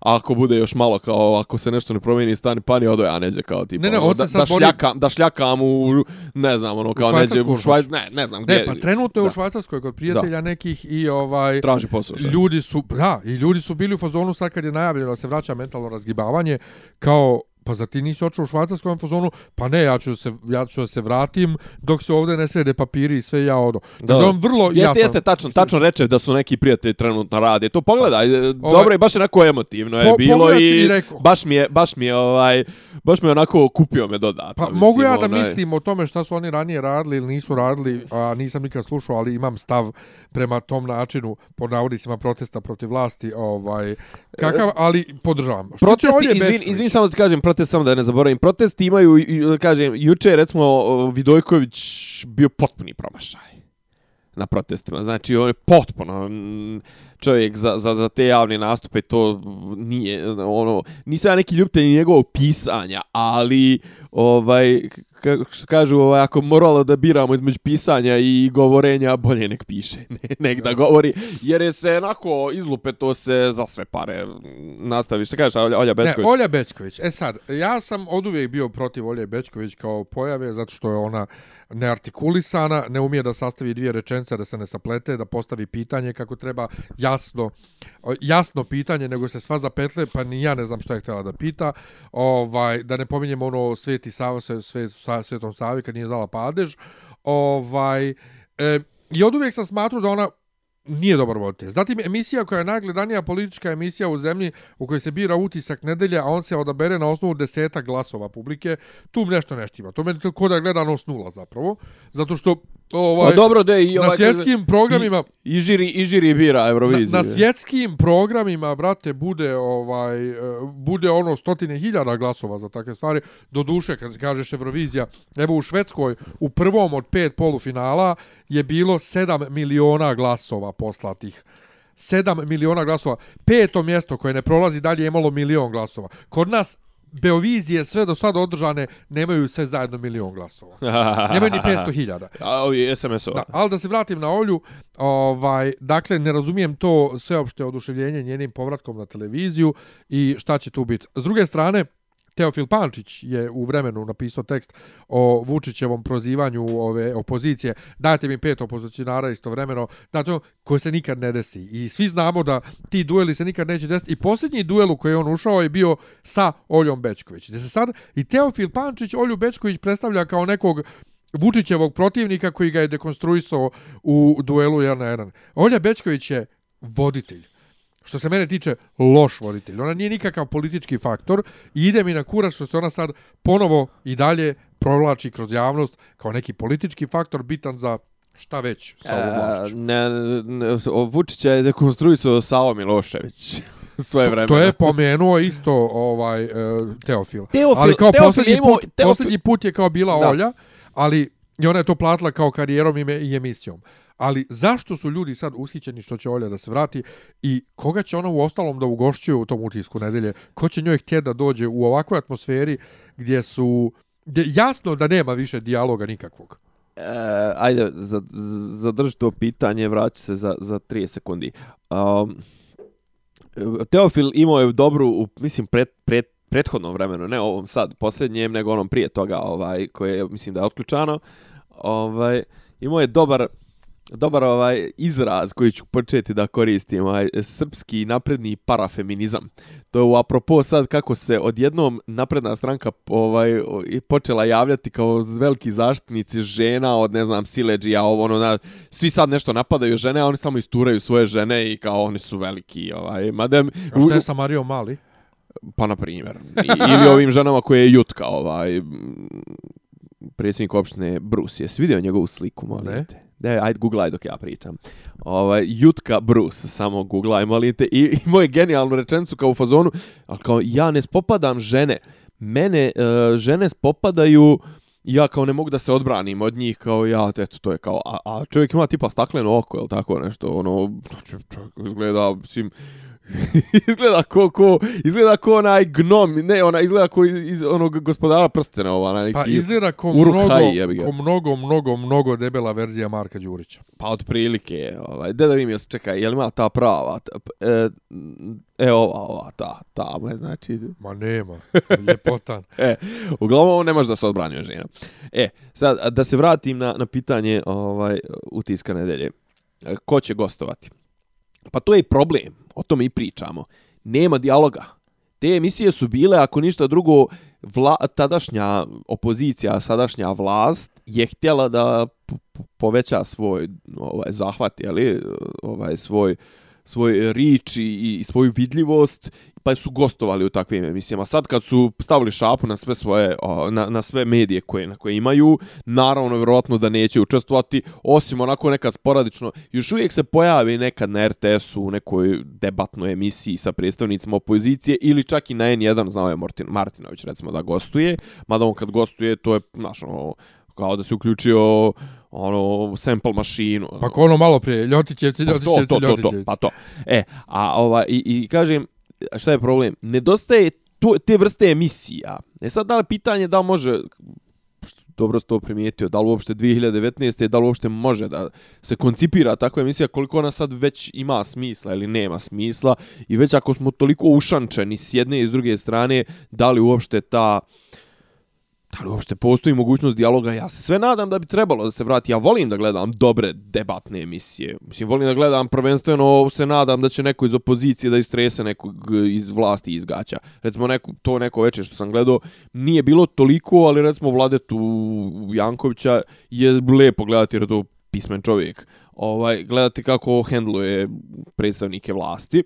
Speaker 3: ako bude još malo kao ako se nešto ne promijeni stani pani odo ja neđe kao tipa
Speaker 1: Ne, ne,
Speaker 3: ono,
Speaker 1: on
Speaker 3: da, da, šljakam, da šljakam u ne znam ono kao neđe u švaj, ne ne znam gdje
Speaker 1: Ne, pa trenutno je u
Speaker 3: da.
Speaker 1: Švajcarskoj kod prijatelja nekih i ovaj
Speaker 3: traži posao sad.
Speaker 1: ljudi su, da, i ljudi su bili u fazonu sad kad je najavljeno da se vraća mentalno razgibavanje, kao pa za ti nisi očeo u švajcarskom fazonu, pa ne, ja ću, da se, ja ću da se vratim dok se ovdje ne srede papiri i sve ja odo. Da. Dakle, on vrlo
Speaker 3: Jeste,
Speaker 1: jasan.
Speaker 3: jeste, tačno, tačno reče da su neki prijatelji trenutno rade. To pogledaj,
Speaker 1: Ovaj-
Speaker 3: dobro je, baš onako emotivno je
Speaker 1: Po-
Speaker 3: bilo i,
Speaker 1: i rekao.
Speaker 3: baš mi je, baš mi je, ovaj, baš mi je onako kupio me dodatno.
Speaker 1: Pa
Speaker 3: mislim,
Speaker 1: mogu ja da
Speaker 3: onaj-
Speaker 1: mislim o tome šta su oni ranije radili ili nisu radili, a nisam nikad slušao, ali imam stav prema tom načinu, pod navodicima protesta protiv vlasti, ovaj, kakav, ali podržavam. Što
Speaker 3: Protesti, izvin, izvin samo da ti kažem, protest samo da ne zaboravim. Protesti imaju, da kažem, juče recimo Vidojković bio potpuni promašaj na protestima. Znači, on je potpuno čovjek za, za, za te javne nastupe, to nije, ono, nisam ja neki ljubitelj njegovog pisanja, ali, ovaj, kako što kažu, ovaj, ako moralo da biramo između pisanja i govorenja, bolje nek piše, ne, nek da govori, jer je se onako izlupe to se za sve pare nastavi. Što kažeš, Olja, Olja Bečković?
Speaker 1: Ne, Olja Bećković. E sad, ja sam od uvijek bio protiv Olje Bećković kao pojave, zato što je ona neartikulisana, ne umije da sastavi dvije rečence, da se ne saplete, da postavi pitanje kako treba jasno, jasno pitanje, nego se sva zapetle, pa ni ja ne znam šta je htjela da pita. Ovaj, da ne pominjemo ono Sveti Sava, sve, sve, sa, Svetom Savi, kad nije znala padež. Ovaj, e, I od uvijek sam smatrao da ona nije dobar voditelj. Zatim emisija koja je najgledanija politička emisija u zemlji u kojoj se bira utisak nedelje, a on se odabere na osnovu deseta glasova publike, tu nešto neštima. To meni kod da gleda gledanost nula zapravo. Zato što ovaj,
Speaker 3: Pa dobro, da i
Speaker 1: na
Speaker 3: ovaj,
Speaker 1: svjetskim programima
Speaker 3: I, i, žiri, I žiri bira
Speaker 1: na,
Speaker 3: Euroviziju.
Speaker 1: na svjetskim programima, brate, bude ovaj e, bude ono stotine hiljada glasova za takve stvari. Do duše, kad kažeš Eurovizija, evo u Švedskoj, u prvom od pet polufinala je bilo 7 miliona glasova poslatih. 7 miliona glasova. Peto mjesto koje ne prolazi dalje je imalo milion glasova. Kod nas Beovizije sve do sada održane nemaju sve zajedno milion glasova. Nemaju ni 500 hiljada.
Speaker 3: A ovi SMS-ova.
Speaker 1: Da, ali da se vratim na Olju, ovaj, dakle, ne razumijem to sveopšte oduševljenje njenim povratkom na televiziju i šta će tu biti. S druge strane, Teofil Pančić je u vremenu napisao tekst o Vučićevom prozivanju ove opozicije. Dajte mi pet opozicionara istovremeno, da to ono, koje se nikad ne desi. I svi znamo da ti dueli se nikad neće desiti. I posljednji duel u koji je on ušao je bio sa Oljom Bečković. Gde se sad i Teofil Pančić Olju Bečković predstavlja kao nekog Vučićevog protivnika koji ga je dekonstruisao u duelu 1 na 1. Olja Bečković je voditelj što se mene tiče, loš voditelj. Ona nije nikakav politički faktor i ide mi na kurac što se ona sad ponovo i dalje provlači kroz javnost kao neki politički faktor bitan za šta već sa ovom vlašću.
Speaker 3: Ne, ne, o Vučića je dekonstruisao Savo Milošević svoje vremena.
Speaker 1: To je pomenuo isto ovaj uh, Teofil.
Speaker 3: Teofil.
Speaker 1: Ali kao
Speaker 3: Teofil
Speaker 1: posljednji,
Speaker 3: je imao-
Speaker 1: put,
Speaker 3: Teofil-
Speaker 1: posljednji put je kao bila
Speaker 3: Da.
Speaker 1: Olja, ali i ona je to platila kao karijerom i, me- i emisijom. Ali zašto su ljudi sad ushićeni što će Olja da se vrati i koga će ona u ostalom da ugošćuje u tom utisku nedelje? Ko će njoj htjeti da dođe u ovakvoj atmosferi gdje su gdje jasno da nema više dijaloga nikakvog?
Speaker 3: E, ajde, zadrži to pitanje, vraću se za, za 30 sekundi. Um, Teofil imao je dobru, mislim, pred, pred, prethodnom vremenu, ne ovom sad, posljednjem, nego onom prije toga, ovaj, koje je, mislim da je otključano, ovaj, imao je dobar, dobar ovaj izraz koji ću početi da koristim, ovaj, srpski napredni parafeminizam. To je u apropo sad kako se odjednom napredna stranka ovaj počela javljati kao veliki zaštitnici žena od ne znam sileđija, ovo ono na, svi sad nešto napadaju žene, a oni samo isturaju svoje žene i kao oni su veliki, ovaj. Mada
Speaker 1: A šta je sa Marijom Mali?
Speaker 3: pa na primjer ili ovim ženama koje je Jutka ovaj predsjednik opštine Bruce. Jesi vidio njegovu sliku, molim
Speaker 1: Ne.
Speaker 3: te? Ne, ajde googlaj dok ja pričam. Ovaj, Jutka Bruce, samo googlaj, molim te. I moje je genijalnu rečenicu kao u fazonu, ali kao ja ne spopadam žene. Mene uh, žene spopadaju ja kao ne mogu da se odbranim od njih, kao ja, eto, to je kao, a, a čovjek ima tipa stakleno oko, ili tako nešto, ono, znači, čovjek izgleda, mislim, izgleda ko, ko, izgleda ko onaj gnom, ne, ona izgleda ko iz, iz onog gospodara prstena, ova, onaj neki,
Speaker 1: Pa izgleda ko
Speaker 3: Uruk
Speaker 1: mnogo, ko mnogo, mnogo, mnogo debela verzija Marka Đurića.
Speaker 3: pa otprilike, ovaj, da da vidim, jel, čekaj, je li ima ta prava, ta, e, e, ova, ova, ta, ta, znači,
Speaker 1: Ma nema, ljepotan.
Speaker 3: E, uglavnom ne može da se odbrani od žena. E, sad da se vratim na na pitanje ovaj utiska nedelje. E, Ko će gostovati? Pa to je i problem. O tome i pričamo. Nema dijaloga. Te emisije su bile, ako ništa drugo, vla, tadašnja opozicija, sadašnja vlast je htjela da poveća svoj ovaj zahvat, je li, ovaj svoj svoj e, rič i, i svoju vidljivost, pa su gostovali u takvim emisijama. Sad kad su stavili šapu na sve svoje na, na sve medije koje na koje imaju, naravno vjerovatno da neće učestvovati, osim onako neka sporadično. Još uvijek se pojavi nekad na RTS-u u nekoj debatnoj emisiji sa predstavnicima opozicije ili čak i na N1 znao je Martin, Martinović recimo da gostuje, mada on kad gostuje to je, znaš, ono, kao da se uključio ono sample mašinu.
Speaker 1: Pa ko ono malo prije, Ljotićevci,
Speaker 3: Pa to,
Speaker 1: Ljotićevci,
Speaker 3: to, to, to,
Speaker 1: Ljotićevci.
Speaker 3: pa to. E, a ova, i, i kažem, šta je problem? Nedostaje to, te vrste emisija. E sad, da li pitanje da li može, dobro ste to primijetio, da li uopšte 2019. da li uopšte može da se koncipira takva emisija, koliko ona sad već ima smisla ili nema smisla i već ako smo toliko ušančeni s jedne i s druge strane, da li uopšte ta da li uopšte postoji mogućnost dijaloga, ja se sve nadam da bi trebalo da se vrati. Ja volim da gledam dobre debatne emisije. Mislim, volim da gledam prvenstveno, se nadam da će neko iz opozicije da istrese nekog iz vlasti i izgaća. Recimo, neko, to neko večer što sam gledao, nije bilo toliko, ali recimo Vladetu Jankovića je lepo gledati jer je to pismen čovjek. Ovaj, gledati kako hendluje predstavnike vlasti.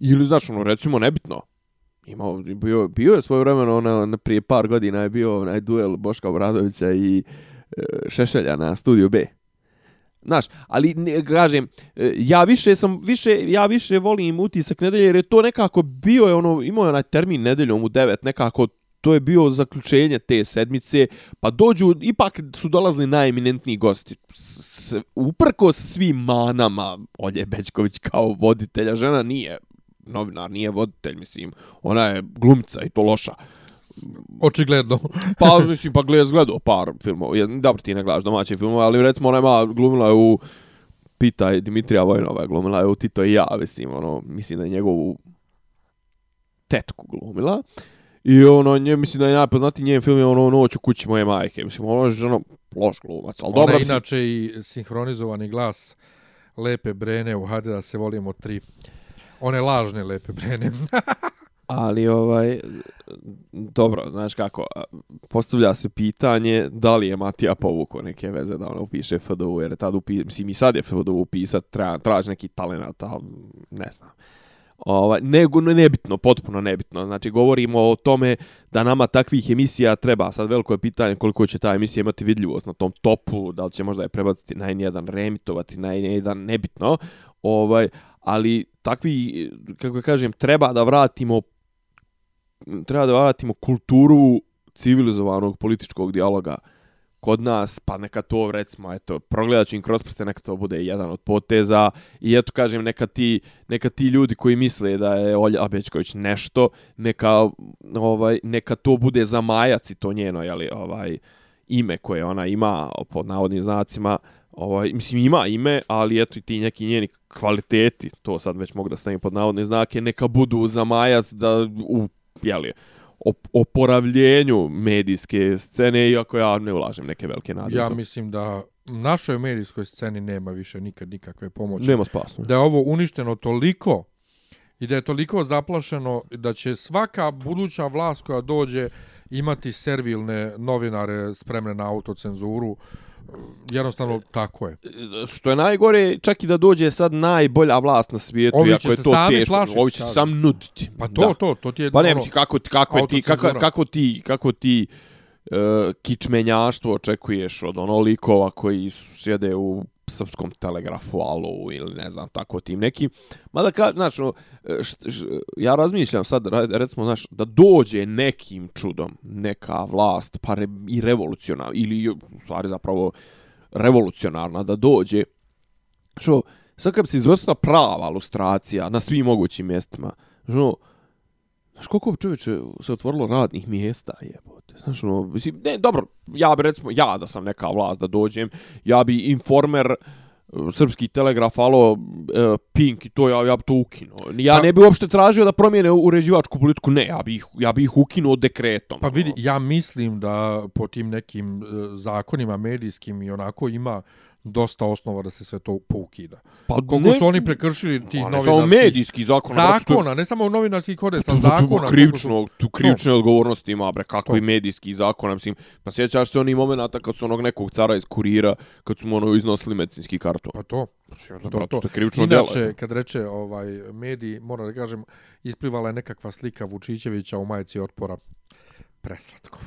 Speaker 3: Ili, znaš, ono, recimo, nebitno, imao bio bio je svoje vremeno ona na prije par godina je bio onaj duel Boška Obradovića i e, Šešelja na studiju B. Znaš, ali ne, kažem, e, ja više sam, više, ja više volim utisak nedelje jer je to nekako bio je ono, imao je onaj termin nedeljom u 9, nekako to je bio zaključenje te sedmice, pa dođu, ipak su dolazili najeminentniji gosti. S, uprko svim manama Olje Bećković kao voditelja, žena nije novinar, nije voditelj, mislim, ona je glumica i to loša.
Speaker 1: Očigledno.
Speaker 3: Pa, mislim, pa gled, gledao par filmova, je, dobro ti ne gledaš domaće filmove, ali recimo ona ima, glumila je u, pitaj Dimitrija Vojnova, je glumila je u Tito i ja, mislim, ono, mislim da je njegovu tetku glumila. I ono, nje, mislim da je najpoznatiji njen film je ono Noć u kući moje majke. Mislim, ono je ono, loš glumac, ali
Speaker 1: Ona
Speaker 3: dobro.
Speaker 1: je
Speaker 3: mislim-
Speaker 1: inače i sinhronizovani glas Lepe Brene u Hajde da se volimo tri. One lažne Lepe Brene.
Speaker 3: Ali ovaj dobro, znaš kako, postavlja se pitanje da li je Matija povukao neke veze da ono upiše FDU, jer tad upi, mislim i sad je FDU upisat, treba traži neki talenat, ali ne znam. Ovaj, nego nebitno, potpuno nebitno. Znači, govorimo o tome da nama takvih emisija treba. Sad veliko je pitanje koliko će ta emisija imati vidljivost na tom topu, da li će možda je prebaciti na N1, remitovati na N1, nebitno. Ovaj, ali takvi, kako ja kažem, treba da vratimo treba da vratimo kulturu civilizovanog političkog dijaloga kod nas, pa neka to recimo, eto, progledat ću im kroz prste, neka to bude jedan od poteza. I eto kažem, neka ti, neka ti ljudi koji misle da je Olja Bećković nešto, neka, ovaj, neka to bude zamajac i to njeno, jeli, ovaj, ime koje ona ima, pod navodnim znacima, ovaj, mislim ima ime, ali eto i ti neki njeni kvaliteti, to sad već mogu da stavim pod navodne znake, neka budu za majac da u, jeli, op oporavljenju medijske scene, iako ja ne ulažem neke velike nade.
Speaker 1: ja mislim da našoj medijskoj sceni nema više nikad nikakve pomoći.
Speaker 3: Nema spasno.
Speaker 1: Da je ovo uništeno toliko i da je toliko zaplašeno da će svaka buduća vlast koja dođe imati servilne novinare spremne na autocenzuru. Jednostavno tako je.
Speaker 3: Što je najgore, čak i da dođe sad najbolja vlast na svijetu,
Speaker 1: Ovi
Speaker 3: iako
Speaker 1: će
Speaker 3: je
Speaker 1: se
Speaker 3: to teško,
Speaker 1: tlačiti,
Speaker 3: ovi će se sam nuditi.
Speaker 1: Pa to,
Speaker 3: Da.
Speaker 1: to, to ti je...
Speaker 3: Pa ne,
Speaker 1: ono,
Speaker 3: kako, kako, ti, kako, kako ti, kako ti uh, kičmenjaštvo očekuješ od ono likova koji sjede u srpskom telegrafu, alu ili ne znam, tako tim nekim. Mada, ka, znaš, ono, št, št, ja razmišljam sad, recimo, znaš, da dođe nekim čudom neka vlast, pa re, i revolucionarna, ili u stvari zapravo revolucionarna da dođe, što, sad kad bi se izvrsta prava lustracija na svim mogućim mjestima, što, Znaš koliko čovječe se otvorilo radnih mjesta, jebote. Znaš, ono, mislim, ne, dobro, ja bi recimo, ja da sam neka vlast da dođem, ja bi informer, eh, srpski telegraf, alo, eh, Pink i to, ja, ja bi to ukinuo. Ja
Speaker 1: Pa-
Speaker 3: ne bi uopšte tražio da promijene uređivačku politiku, ne, ja bi ih, ja bi ih ukinuo dekretom.
Speaker 1: Pa vidi,
Speaker 3: ono.
Speaker 1: ja mislim da po tim nekim e, zakonima medijskim i onako ima dosta osnova da se sve to poukida.
Speaker 3: pa
Speaker 1: Koliko
Speaker 3: ne-
Speaker 1: su oni prekršili
Speaker 3: Ma ne samo medijski zakon,
Speaker 1: Zakona, ne samo novinarskih kodeksa,
Speaker 3: Tu, tu,
Speaker 1: zakona.
Speaker 3: tu, krivično, tu krivične odgovornosti ima, bre, kako
Speaker 1: To.
Speaker 3: i medijski zakon, mislim, pa sjećaš se onih momenata kad su onog nekog cara iz kurira, kad su mu ono iznosili medicinski karton.
Speaker 1: Pa to.
Speaker 3: To,
Speaker 1: To, to.
Speaker 3: to krivično djelo.
Speaker 1: Inače, kad reče ovaj mediji, moram da kažem, isplivala je nekakva slika Vučićevića u majici otpora. Preslatko.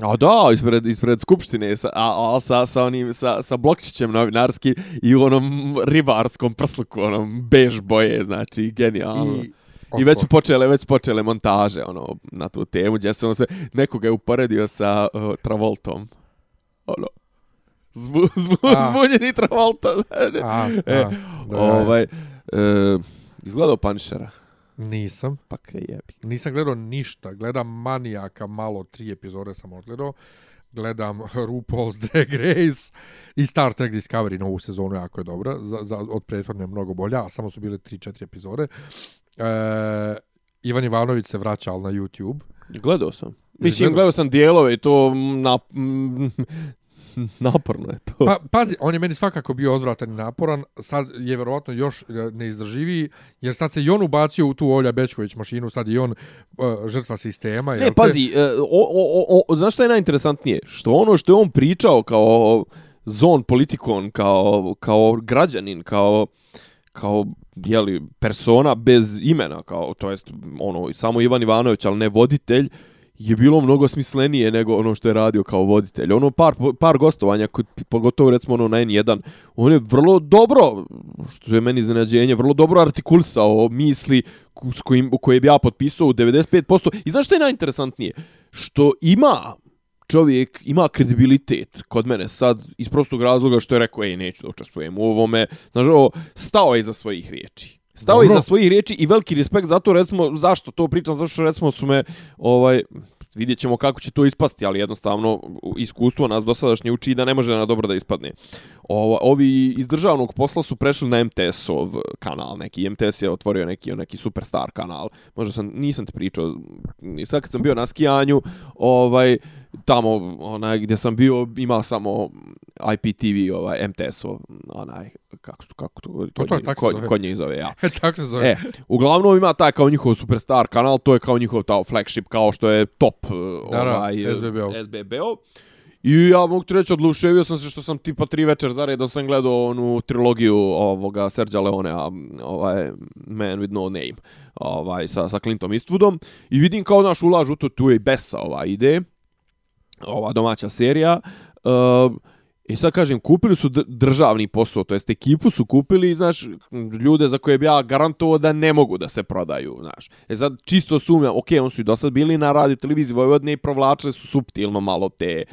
Speaker 3: A da, ispred, ispred skupštine, sa, a, a sa, sa onim, sa, sa blokčićem novinarski i u onom ribarskom prsluku, onom bež boje, znači, genijalno. I, I već su počele, već su počele montaže, ono, na tu temu, gdje se on se, nekoga je uporedio sa uh, Travoltom. Ono, zbu, zbu,
Speaker 1: A.
Speaker 3: zbunjeni Travolta.
Speaker 1: A, a,
Speaker 3: e, ovaj, e, izgledao Punishera.
Speaker 1: Nisam.
Speaker 3: Pa kaj jebi.
Speaker 1: Nisam gledao ništa. Gledam Manijaka malo, tri epizode sam odgledao. Gledam RuPaul's Drag Race i Star Trek Discovery novu sezonu, jako je dobra. Za, za, od prethodne je mnogo bolja, a samo su bile 3-4 epizode. E, Ivan Ivanović se vraća, ali na YouTube.
Speaker 3: Gledao sam. Mislim,
Speaker 1: gledao?
Speaker 3: sam dijelove i to na, mm, naporno je to.
Speaker 1: Pa, pazi, on je meni svakako bio odvratan i naporan, sad je verovatno još e, neizdrživiji, jer sad se i on ubacio u tu Olja Bečković mašinu, sad i on uh, žrtva sistema.
Speaker 3: Ne,
Speaker 1: te?
Speaker 3: pazi, e, o, o, o, o, znaš šta je najinteresantnije? Što ono što je on pričao kao zon politikon, kao, kao građanin, kao, kao jeli, persona bez imena, kao, to jest ono, samo Ivan Ivanović, ali ne voditelj, je bilo mnogo smislenije nego ono što je radio kao voditelj. Ono par, par gostovanja, kod- pogotovo recimo ono na N1, on je vrlo dobro, što je meni iznenađenje, vrlo dobro artikulisao misli s kojim, koje bi ja potpisao u 95%. I znaš što je najinteresantnije? Što ima čovjek ima kredibilitet kod mene sad iz prostog razloga što je rekao ej neću da učestvujem u ovome znaš ovo stao je iza svojih riječi stao
Speaker 1: Dobro.
Speaker 3: iza svojih riječi i veliki respekt zato recimo zašto to pričam zato što recimo su me ovaj vidjet ćemo kako će to ispasti, ali jednostavno iskustvo nas dosadašnje uči da ne može na dobro da ispadne. Ovo, ovi iz državnog posla su prešli na MTS-ov kanal, neki MTS je otvorio neki neki superstar kanal. Možda sam nisam ti pričao, sad kad sam bio na skijanju, ovaj tamo onaj gdje sam bio imao samo IPTV ovaj MTS-ov onaj kako kako to
Speaker 1: To, to je tako
Speaker 3: kod, kod njih zove ja.
Speaker 1: tako se zove.
Speaker 3: E, uglavnom ima taj kao njihov superstar kanal, to je kao njihov taj flagship, kao što je top
Speaker 1: Da, da,
Speaker 3: ovaj,
Speaker 1: SBB-ov.
Speaker 3: I ja mogu ti reći, odluševio sam se što sam tipa tri večer zaredom sam gledao onu trilogiju ovoga Sergio Leonea, ovaj Man with no name, ovaj, sa, sa Clintom Eastwoodom. I vidim kao naš ulaž u to, tu je i Besa ova ide, ova domaća serija. Uh, I sad kažem, kupili su državni posao, to jest ekipu su kupili, znaš, ljude za koje bi ja garantovao da ne mogu da se prodaju, znaš. E sad, čisto sumnjam, ok, on su i do sad bili na radio televiziji Vojvodine i provlačili su subtilno malo te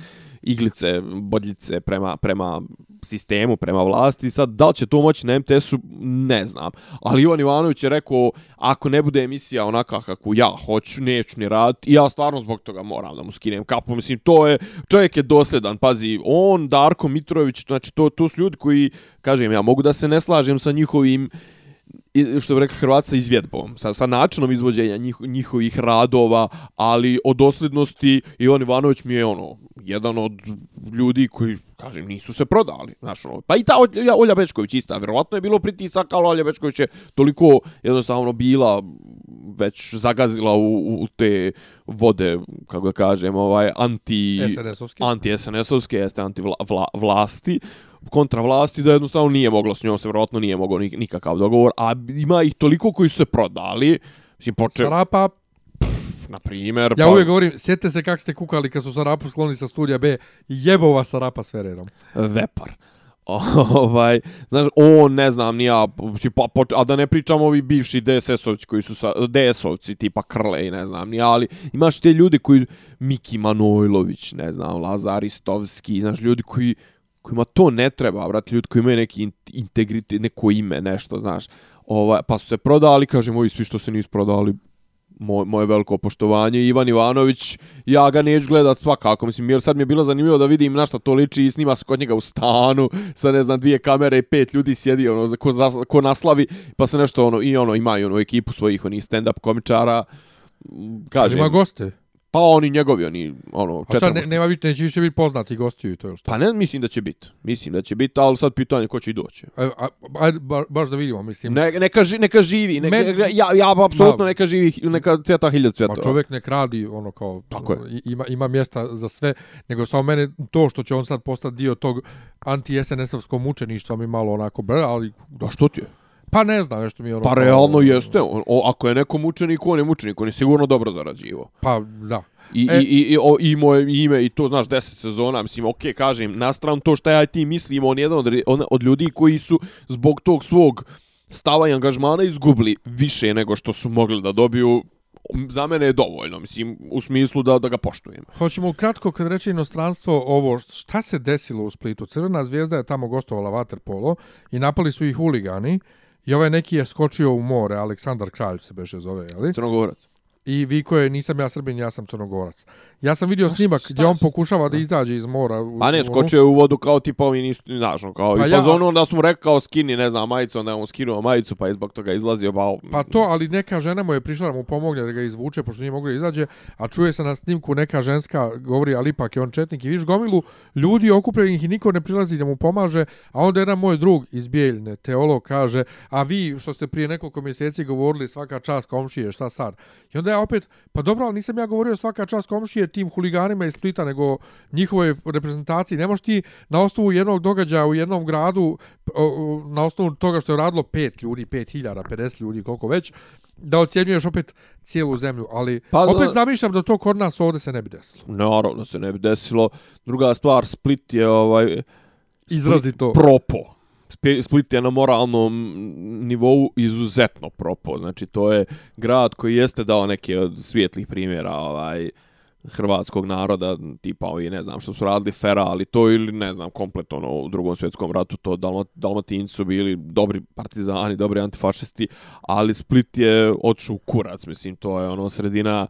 Speaker 3: iglice, bodljice prema, prema sistemu, prema vlasti. Sad, da li će to moći na MTS-u, ne znam. Ali Ivan Ivanović je rekao, ako ne bude emisija onaka kako ja hoću, neću ni raditi. I ja stvarno zbog toga moram da mu skinem kapu. Mislim, to je, čovjek je dosljedan. Pazi, on, Darko Mitrović, znači, to, to su ljudi koji, kažem ja, mogu da se ne slažem sa njihovim i- što bi rekli Hrvati sa izvjedbom, sa, sa načinom izvođenja njih, njihovih radova, ali od dosljednosti Ivan Ivanović mi je ono, jedan od ljudi koji, kažem, nisu se prodali. Znaš, ono, pa i ta Olja, Olja Bečković ista, vjerovatno je bilo pritisaka, ali Olja Bečković je toliko jednostavno bila već zagazila u, u te vode, kako da kažem, ovaj, anti... Anti-SNS-ovske, jeste anti vla, vla, vlasti, kontra vlasti, da jednostavno nije moglo s njom, se vjerojatno nije moglo nik- nikakav dogovor, a ima ih toliko koji su se prodali, mislim, poče,
Speaker 1: Sarapa,
Speaker 3: na primjer,
Speaker 1: ja uvijek govorim, sjetite se kako ste kukali kad su Sarapu skloni sa studija B, jebova Sarapa s Vererom.
Speaker 3: Vepar. ovaj, znaš, on, ne znam, ni ja, si pa, pa, a da ne pričam ovi bivši DSS-ovci koji su sa, DS-ovci, tipa Krle i ne znam, ni ja, ali imaš te ljudi koji, Miki Manojlović, ne znam, Lazar Istovski, znaš, ljudi koji, kojima to ne treba, brate, ljudi koji imaju neki integritet, neko ime, nešto, znaš, ovaj, pa su se prodali, kažem, ovi svi što se nisu prodali, moj, moje veliko poštovanje. Ivan Ivanović, ja ga neću gledat svakako, mislim, jer sad mi je bilo zanimljivo da vidim na šta to liči i snima se kod njega u stanu, sa ne znam, dvije kamere i pet ljudi sjedi, ono, ko, zas- ko naslavi, pa se nešto, ono, i ono, imaju ono, ekipu svojih, onih stand-up komičara, kažem,
Speaker 1: Ima goste
Speaker 3: pa oni njegovi, oni, ono,
Speaker 1: A šta,
Speaker 3: četiri
Speaker 1: ne, nema više, neće više biti poznati gostiju i to je šta.
Speaker 3: Pa ne, mislim da će biti. Mislim da će biti, ali sad pitanje ko će i doći.
Speaker 1: A, a, ajde, ba, baš da vidimo, mislim.
Speaker 3: Ne, neka, ži, neka živi, neka,
Speaker 1: Men-
Speaker 3: ja, ja apsolutno neka živi, neka cvjeta hiljadu
Speaker 1: Ma
Speaker 3: cvjetova.
Speaker 1: čovjek nek radi ono kao
Speaker 3: Tako je.
Speaker 1: ima ima mjesta za sve, nego samo mene to što će on sad postati dio tog anti-SNS-ovskog mučeništva mi malo onako br, ali
Speaker 3: Da što ti je?
Speaker 1: Pa ne znam, nešto mi je ono
Speaker 3: Pa realno jeste. On, o, ako je neko mučenik, on je mučenik. On je sigurno dobro zarađivo.
Speaker 1: Pa da.
Speaker 3: I,
Speaker 1: E-
Speaker 3: e, i, i, o, i moje ime, i to, znaš, 10 sezona, mislim, ok, kažem, na stranu to što ja i ti mislim, on je jedan od, on, od ljudi koji su zbog tog svog stava i angažmana izgubili više nego što su mogli da dobiju. Za mene je dovoljno, mislim, u smislu da, da ga poštujem.
Speaker 1: Hoćemo ukratko kad reći inostranstvo ovo, šta se desilo u Splitu? Crvena zvijezda je tamo gostovala vaterpolo i napali su ih huligani i ovaj neki je skočio u more, Aleksandar Kralj se beše zove, jeli?
Speaker 3: Crnogorac.
Speaker 1: I viko je, nisam ja Srbin, ja sam Crnogorac. Ja sam vidio snimak
Speaker 3: šta-
Speaker 1: gdje on pokušava da izađe iz mora. u-
Speaker 3: Pa ne, skočio je u vodu kao tipa ovi nisu, znaš, ono, kao
Speaker 1: Pa
Speaker 3: pa i
Speaker 1: ja-
Speaker 3: fazonu, onda su mu rekao skini, ne znam, majicu, onda je on skinuo majicu, pa je zbog toga izlazio, pa...
Speaker 1: Pa to, ali neka žena mu je prišla da mu pomogne da ga izvuče, pošto nije mogla da izađe, a čuje se na snimku neka ženska govori, ali ipak je on četnik i viš gomilu ljudi okupljenih i niko ne prilazi da mu pomaže, a onda jedan moj drug iz Bijeljne, teolog, kaže, a vi što ste prije nekoliko mjeseci govorili svaka čast komšije, šta sad? I onda ja opet, pa dobro, ali nisam ja govorio svaka čast komšije tim huliganima iz Splita, nego njihove reprezentaciji. Ne možeš ti na osnovu jednog događaja u jednom gradu, na osnovu toga što je radilo pet ljudi, pet hiljada, 50 ljudi, koliko već, da ocjenjuješ opet cijelu zemlju. Ali
Speaker 3: Pa,
Speaker 1: opet
Speaker 3: za-
Speaker 1: zamišljam da to kod nas ovdje se ne bi desilo.
Speaker 3: Naravno se ne bi desilo. Druga stvar, Split je ovaj...
Speaker 1: Izrazito.
Speaker 3: Propo. Split je na moralnom nivou izuzetno propo. Znači, to je grad koji jeste dao neke od svijetlih primjera ovaj, hrvatskog naroda, tipa ovi, ne znam, što su radili Fera, ali to ili, ne znam, komplet ono, u drugom svjetskom ratu, to Dalmat, Dalmatinci su bili dobri partizani, dobri antifašisti, ali Split je otišao kurac, mislim, to je ono sredina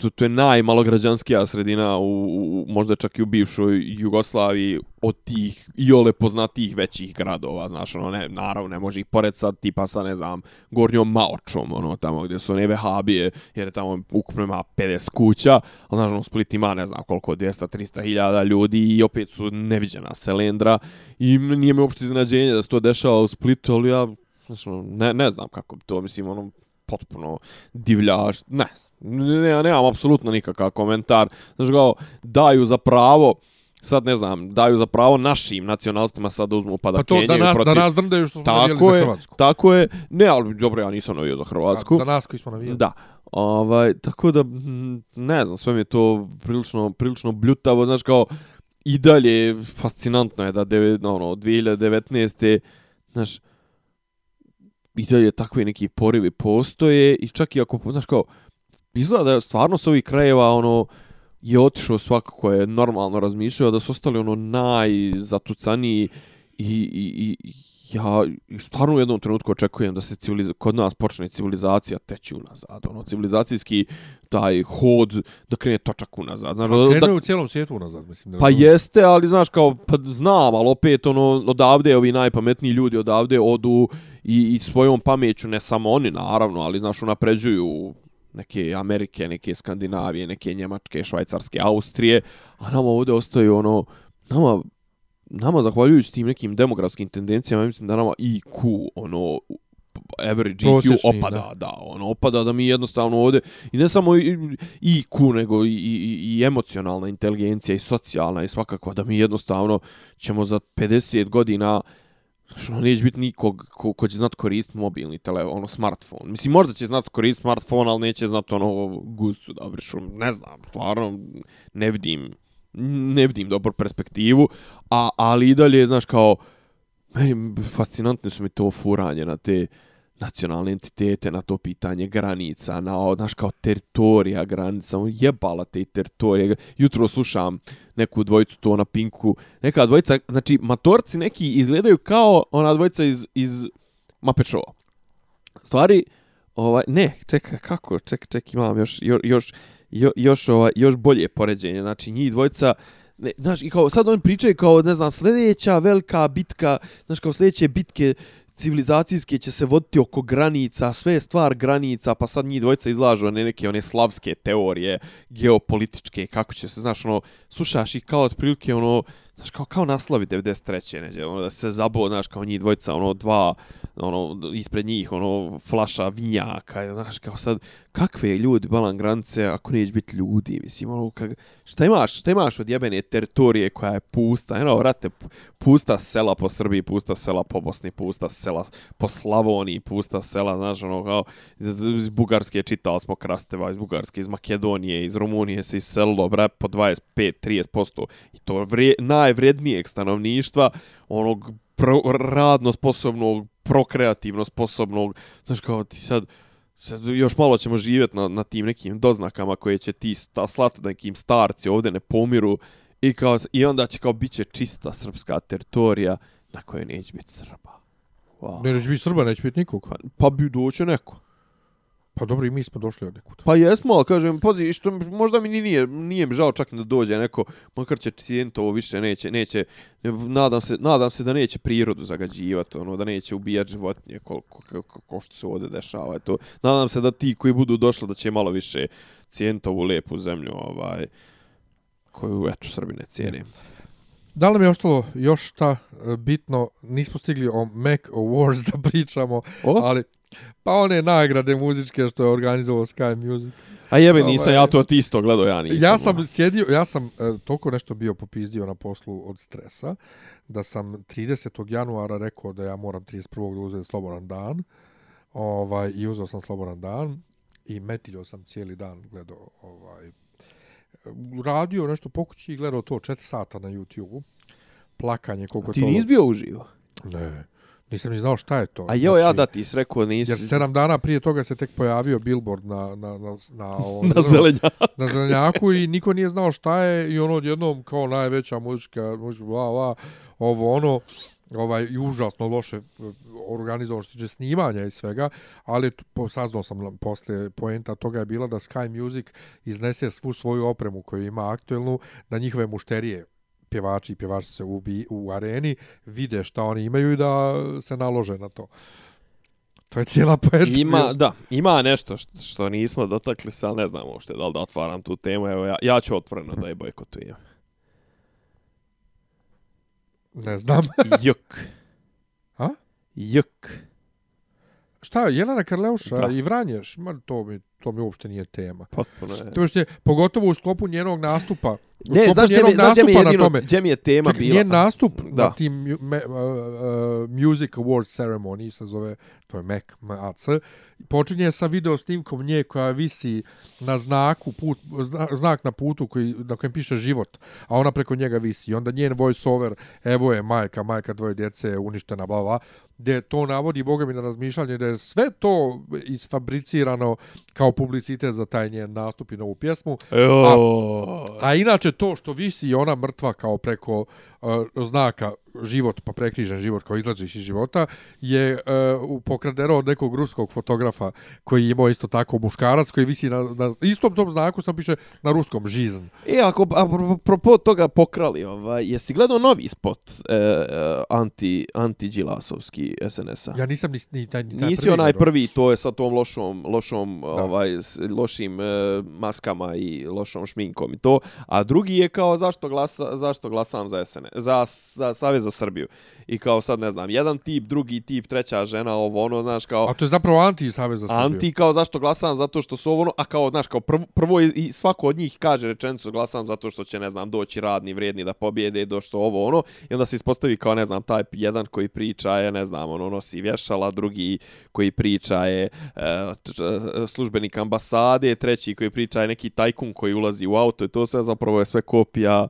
Speaker 3: to, to je najmalograđanskija sredina u, u, možda čak i u bivšoj Jugoslaviji od tih i ole poznatijih većih gradova, znaš, ono, ne, naravno, ne može ih pored sad, tipa sa, ne znam, Gornjom Maočom, ono, tamo gdje su one vehabije, jer je tamo ukupno ima 50 kuća, ali znaš, ono, Split ima, ne znam koliko, 200-300 hiljada ljudi i opet su neviđena selendra i nije mi uopšte iznenađenje da se to dešava u Splitu, ali ja, znaš, ono, ne, ne znam kako to, mislim, ono, potpuno divljaš, ne, ne, nemam apsolutno nikakav komentar, znaš kao, daju za pravo, sad ne znam, daju za pravo našim nacionalistima sad da uzmu pa da
Speaker 1: Pa to da nas,
Speaker 3: protiv...
Speaker 1: da nas drndaju što smo navijali
Speaker 3: tako
Speaker 1: za
Speaker 3: je,
Speaker 1: Hrvatsku.
Speaker 3: Tako je, ne, ali dobro, ja nisam navio za Hrvatsku.
Speaker 1: A, za nas koji smo navijali.
Speaker 3: Da. Ovaj, tako da, ne znam, sve mi je to prilično, prilično bljutavo, znaš, kao, i dalje fascinantno je da ono, 2019. znaš, i dalje takve neki porivi postoje i čak i ako, znaš, kao, izgleda da je stvarno s ovih krajeva, ono, je otišao svako ko je normalno razmišljao da su ostali ono najzatucaniji i, i, i ja stvarno u jednom trenutku očekujem da se kod nas počne civilizacija teći unazad. Ono, civilizacijski taj hod da krene točak unazad. Znaš,
Speaker 1: Pa
Speaker 3: da,
Speaker 1: u cijelom svijetu unazad, mislim. Da
Speaker 3: Pa jeste, ali znaš kao, pa znam, ali opet ono, odavde ovi najpametniji ljudi odavde odu i, i svojom pameću, ne samo oni naravno, ali znaš, unapređuju neke Amerike, neke Skandinavije, neke Njemačke, Švajcarske, Austrije, a nama ovdje ostaju ono, nama, nama zahvaljujući tim nekim demografskim tendencijama, ja mislim da nama IQ, ono, average IQ opada,
Speaker 1: da.
Speaker 3: da. ono, opada da mi jednostavno ovdje, i ne samo IQ, nego i, i, i emocionalna inteligencija i socijalna i svakako da mi jednostavno ćemo za 50 godina što ono, neće biti nikog ko, ko će znat koristiti mobilni telefon, ono smartfon. Mislim, možda će znat koristiti smartfon, ali neće znat ono guzicu da obrišu. Ne znam, stvarno ne vidim ne vidim dobru perspektivu, a, ali i dalje, znaš, kao, meni fascinantne su mi to furanje na te nacionalne entitete, na to pitanje granica, na, znaš, kao teritorija granica, on jebala te teritorije. Jutro slušam neku dvojicu to na Pinku, neka dvojica, znači, matorci neki izgledaju kao ona dvojica iz, iz Muppet Show. Stvari, ovaj, ne, čekaj, kako, čekaj, čekaj, imam još, još, još, još, ovaj, još bolje poređenje, znači, njih dvojica, ne, znaš, i kao, sad oni pričaju kao, ne znam, sljedeća velika bitka, znaš, kao sljedeće bitke civilizacijske će se voditi oko granica, sve je stvar granica, pa sad njih dvojica izlažu one neke one slavske teorije, geopolitičke, kako će se, znaš, ono, slušaš ih kao otprilike, ono, znaš, kao, kao naslavi 93. neđe, ono, da se zabo, znaš, kao njih dvojica, ono, dva, ono, ispred njih, ono, flaša vinjaka, znaš, kao sad, kakve ljudi balan granice ako neće biti ljudi, mislim, ono, kak, šta imaš, šta imaš od jebene teritorije koja je pusta, eno, vrate, pusta sela po Srbiji, pusta sela po Bosni, pusta sela po Slavoniji, pusta sela, znaš, ono, kao, iz, iz Bugarske čitao smo Krasteva, iz Bugarske, iz Makedonije, iz Rumunije se iselilo, bre, po 25-30%, i to vrije, najvrednijeg stanovništva, onog pro, radno sposobnog, prokreativno sposobnog, znaš, kao, ti sad, Sad još malo ćemo živjeti na, na tim nekim doznakama koje će ti sta, slati nekim starci ovdje ne pomiru i, kao, i onda će kao bit će čista srpska teritorija na kojoj neće biti Srba. Wow.
Speaker 1: Ne, neće biti Srba, neće biti nikog.
Speaker 3: Pa, pa bi doće neko.
Speaker 1: Pa dobro, i mi smo došli od nekud.
Speaker 3: Pa jesmo, ali kažem, pazi, što mi- možda mi ni nije, nije mi žao čak da dođe neko, makar će cijeniti ovo više, neće, neće, nadam se, nadam se da neće prirodu zagađivati, ono, da neće ubijati životinje koliko, ko, ko što se ovdje dešava, to. Nadam se da ti koji budu došli da će malo više cijeniti ovu lepu zemlju, ovaj, koju, eto, Srbi ne cijene.
Speaker 1: Da li nam je ostalo još šta e, bitno? Nismo stigli o Mac Awards da pričamo,
Speaker 3: O?
Speaker 1: ali pa one nagrade muzičke što je organizovao Sky Music.
Speaker 3: A jebe, nisam
Speaker 1: Ovaj,
Speaker 3: ja to ti isto gledao, ja nisam.
Speaker 1: Ja sam
Speaker 3: ono.
Speaker 1: sjedio, ja sam e, toliko nešto bio popizdio na poslu od stresa, da sam 30. januara rekao da ja moram 31. da uzeti slobodan dan. Ovaj, I uzeo sam slobodan dan i metiljo sam cijeli dan gledao ovaj, radio nešto po kući i gledao to 4 sata na YouTube-u. Plakanje koliko
Speaker 3: Ti
Speaker 1: to...
Speaker 3: nisi bio uživo.
Speaker 1: Ne, nisam ni znao šta je to.
Speaker 3: A jo, ja da ti rekao nisi.
Speaker 1: Jer sedam dana prije toga se tek pojavio billboard na, na, na, na, ovo,
Speaker 3: na zelenja.
Speaker 1: na zelenjaku i niko nije znao šta je i ono odjednom kao najveća muzička, muzička, va, va, ovo ono, ovaj i užasno loše e, organizovano što tiče snimanja i svega, ali po, saznao sam posle poenta toga je bila da Sky Music iznese svu svoju opremu koju ima aktuelnu, da njihove mušterije pjevači i pjevačice u, bi, u areni vide šta oni imaju i da se nalože na to. To je cijela poenta.
Speaker 3: Ima, da, ima nešto što, što nismo dotakli se, ali ne znam uopšte da li da otvaram tu temu. Evo, ja, ja ću otvoreno da je bojkotujem.
Speaker 1: Ne znam.
Speaker 3: Juk.
Speaker 1: A?
Speaker 3: Juk.
Speaker 1: Šta, Jelena Karleuša
Speaker 3: Da.
Speaker 1: i Vranješ, ma to mi, to mi uopšte nije tema.
Speaker 3: Potpuno je.
Speaker 1: To je pogotovo u sklopu njenog nastupa.
Speaker 3: Ne, znaš gdje mi, znaš gdje mi jedino,
Speaker 1: tome.
Speaker 3: gdje mi je tema
Speaker 1: Čekaj,
Speaker 3: bila?
Speaker 1: njen nastup
Speaker 3: Da.
Speaker 1: na tim me, uh, uh, Music Awards Ceremony se zove, to je MEC, MAC, počinje sa video snimkom nje koja visi na znaku, put, zna, znak na putu koji, na kojem piše život, a ona preko njega visi. I onda njen voice over, evo je majka, majka dvoje djece je uništena, bla, bla, gdje to navodi, boga mi na razmišljanje, da je sve to isfabricirano kao publicitet za taj njen nastup i novu pjesmu.
Speaker 3: Jo.
Speaker 1: A inače to što visi ona mrtva kao preko uh, znaka život, pa prekrižen život kao izlaziš iz života, je uh, pokradeno od nekog ruskog fotografa koji je imao isto tako muškarac koji visi na, na istom tom znaku, samo piše na ruskom žizn.
Speaker 3: E, ako, a pro- apropo toga pokrali, ovaj, jesi gledao novi spot e, e, anti, anti-Đilasovski SNS-a?
Speaker 1: Ja nisam ni, ni, taj, ni taj
Speaker 3: Nisi
Speaker 1: prvi
Speaker 3: onaj prvi, to je sa tom lošom, lošom ovaj, s lošim e, maskama i lošom šminkom i to. A drugi je kao zašto, glasa, zašto glasam za SN, za, za Savez za Srbiju. I kao sad ne znam, jedan tip, drugi tip, treća žena, ovo ono, znaš, kao...
Speaker 1: A to je zapravo anti-savez za Srbiju.
Speaker 3: Anti kao zašto glasam zato što su ovo ono, a kao znaš kao prvo, prvo i svako od njih kaže rečenicu glasam zato što će ne znam doći radni vrijedni da pobjede do što ovo ono i onda se ispostavi kao ne znam taj jedan koji priča je ne znam ono nosi vješala drugi koji priča je e, službenik ambasade treći koji priča je neki tajkun koji ulazi u auto i to sve zapravo je sve kopija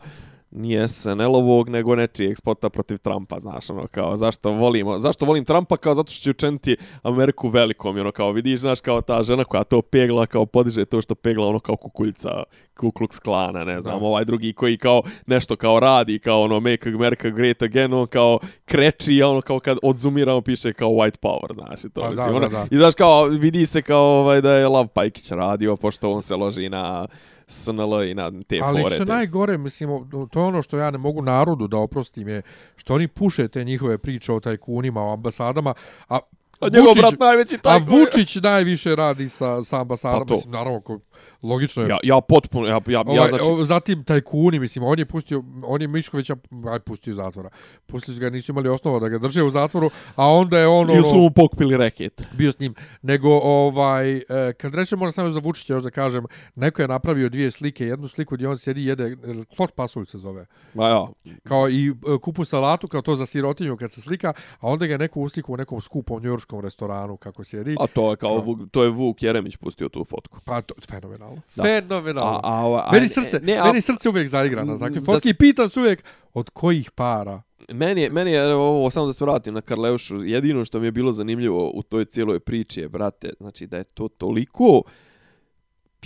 Speaker 3: nije SNL-ovog, nego nečijeg spota protiv Trumpa, znaš, ono, kao, zašto volimo, zašto volim Trumpa, kao, zato što će učiniti Ameriku velikom, ono, kao, vidiš, znaš, kao ta žena koja to pegla, kao, podiže to što pegla, ono, kao kukuljica Ku Klux Klana, ne znam,
Speaker 1: Da.
Speaker 3: ovaj drugi koji, kao, nešto, kao, radi, kao, ono, make America great again, on, kao, kreči, a ono, kao, kad odzumiramo, piše, kao, white power, znaš, i to,
Speaker 1: Pa,
Speaker 3: mislim,
Speaker 1: da,
Speaker 3: ono,
Speaker 1: da, da.
Speaker 3: i, znaš, kao, vidi se, kao, ovaj, da je Lav Pajkić radio, pošto on se loži na SNL i na te
Speaker 1: Ali
Speaker 3: fore.
Speaker 1: što najgore, mislim, to je ono što ja ne mogu narodu da oprostim je što oni puše te njihove priče o tajkunima, o ambasadama, a
Speaker 3: A njegov brat najveći
Speaker 1: a. Vučić najviše radi sa, sa ambasadama,
Speaker 3: Pa to.
Speaker 1: mislim, naravno, ko, logično je.
Speaker 3: Ja, ja potpuno, ja, ja,
Speaker 1: Ovaj,
Speaker 3: ja znači...
Speaker 1: o, zatim tajkuni, mislim, on je pustio, on je Miškovića, aj pustio zatvora. Pustili su ga, nisu imali osnova da ga drže u zatvoru, a onda je on
Speaker 3: Ili su
Speaker 1: ono,
Speaker 3: mu pokupili reket.
Speaker 1: bio s njim. Nego, ovaj, e, kad reče, moram samo za Vučića još da kažem, neko je napravio dvije slike, jednu sliku gdje on sjedi i jede, klot pasulj se zove,
Speaker 3: Ma ja,
Speaker 1: kao i e, kupu salatu, kao to za sirotinju kad se slika, a onda ga je neko usliku u nekom skupom njurskom restoranu kako sjedi.
Speaker 3: a to je kao, Vuk, to je Vuk Jeremić pustio tu fotku.
Speaker 1: Pa, to, fenomenalno.
Speaker 3: Da.
Speaker 1: Fenomenalno.
Speaker 3: A, a, a,
Speaker 1: meni srce,
Speaker 3: ne, a,
Speaker 1: meni srce uvijek zaigra na takve
Speaker 3: Da
Speaker 1: fotke i pitam se uvijek od kojih para.
Speaker 3: Meni je, meni je, ovo, samo da se vratim na Karleušu, jedino što mi je bilo zanimljivo u toj cijeloj priči je, brate, znači da je to toliko,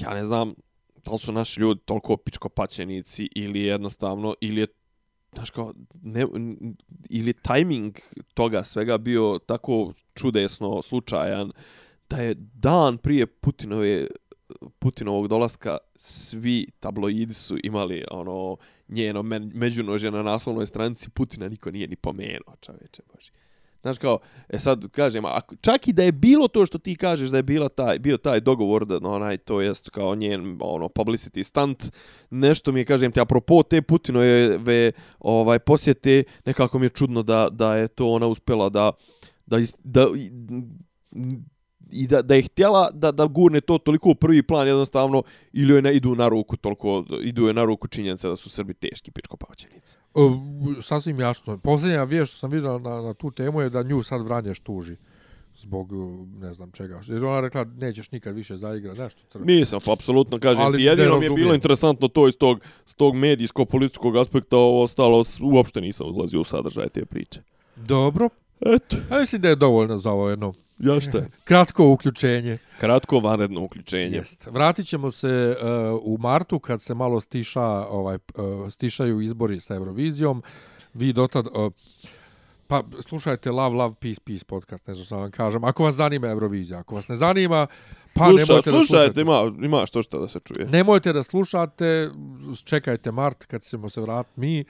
Speaker 3: ja ne znam, da li su naši ljudi toliko pičkopaćenici ili jednostavno, ili je znaš kao, ne, ili tajming toga svega bio tako čudesno slučajan, da je dan prije Putinove Putinovog dolaska svi tabloidi su imali ono njeno međunožje na naslovnoj stranici Putina niko nije ni pomenuo, čoveče boži. Znaš kao, e sad kažem, ako, čak i da je bilo to što ti kažeš da je bila taj, bio taj dogovor da no, onaj to jest kao njen ono publicity stunt, nešto mi je kažem ti apropo te Putinove ovaj posjete, nekako mi je čudno da da je to ona uspela da da da, da i- da, da je htjela da, da gurne to toliko u prvi plan jednostavno ili joj ne idu na ruku toliko idu joj na ruku činjenica da su Srbi teški pičkopaćenici.
Speaker 1: Uh, sasvim jasno. Posljednja vijest što sam vidio na, na tu temu je da nju sad Vranješ tuži zbog ne znam čega. Jer ona rekla nećeš nikad više zaigrati nešto crno.
Speaker 3: Nisam, pa apsolutno kažem
Speaker 1: Ali
Speaker 3: ti. Jedino mi je bilo interesantno to iz tog, s tog medijsko-političkog aspekta, ovo ostalo uopšte nisam ulazio u sadržaj te priče.
Speaker 1: Dobro.
Speaker 3: Eto,
Speaker 1: Ja mislim da je dovoljno za ovo jedno
Speaker 3: ja šta je?
Speaker 1: kratko uključenje.
Speaker 3: Kratko vanredno uključenje.
Speaker 1: Jest. Vratit ćemo se uh, u martu kad se malo stiša, ovaj, uh, stišaju izbori sa Eurovizijom. Vi dotad... Uh, Pa slušajte Love, Love, Peace, Peace podcast, ne znam šta vam kažem. Ako vas zanima Eurovizija, ako vas ne zanima, pa
Speaker 3: Sluša,
Speaker 1: nemojte da
Speaker 3: slušajte,
Speaker 1: slušate.
Speaker 3: ima, ima što što da se čuje.
Speaker 1: Nemojte da slušate, čekajte mart kad ćemo se vratiti mi,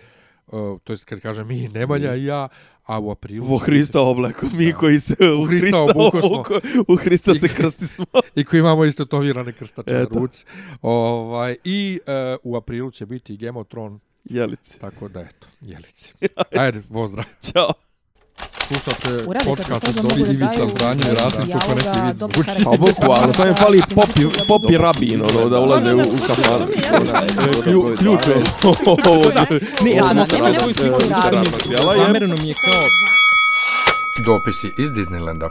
Speaker 1: uh, to jest kad kažem mi, Nemanja i ja, a u aprilu... Će
Speaker 3: Hrista obleku, mi koji se u
Speaker 1: Hrista
Speaker 3: Hrista
Speaker 1: obuko smo.
Speaker 3: u Hrista se krsti smo.
Speaker 1: I koji imamo isto tovirane krstače na ruci. Ovaj, I uh, u aprilu će biti Thrones,
Speaker 3: Jelici.
Speaker 1: tako da eto, jelici. Ajde, pozdrav.
Speaker 3: Ćao.
Speaker 1: Slušate podcast
Speaker 4: to
Speaker 1: od Dobri Ivica Zdanje i Rasim kako neki zvuči.
Speaker 4: karakter.
Speaker 3: Pa bukvalno, samo im fali popi, popi rabin, ono, da ulaze u, u. Klju- Ključ je.
Speaker 2: Ne, ja sam
Speaker 4: nema
Speaker 2: svoju
Speaker 4: sliku.
Speaker 2: Zamereno mi je kao...
Speaker 5: Dopisi iz Disneylanda.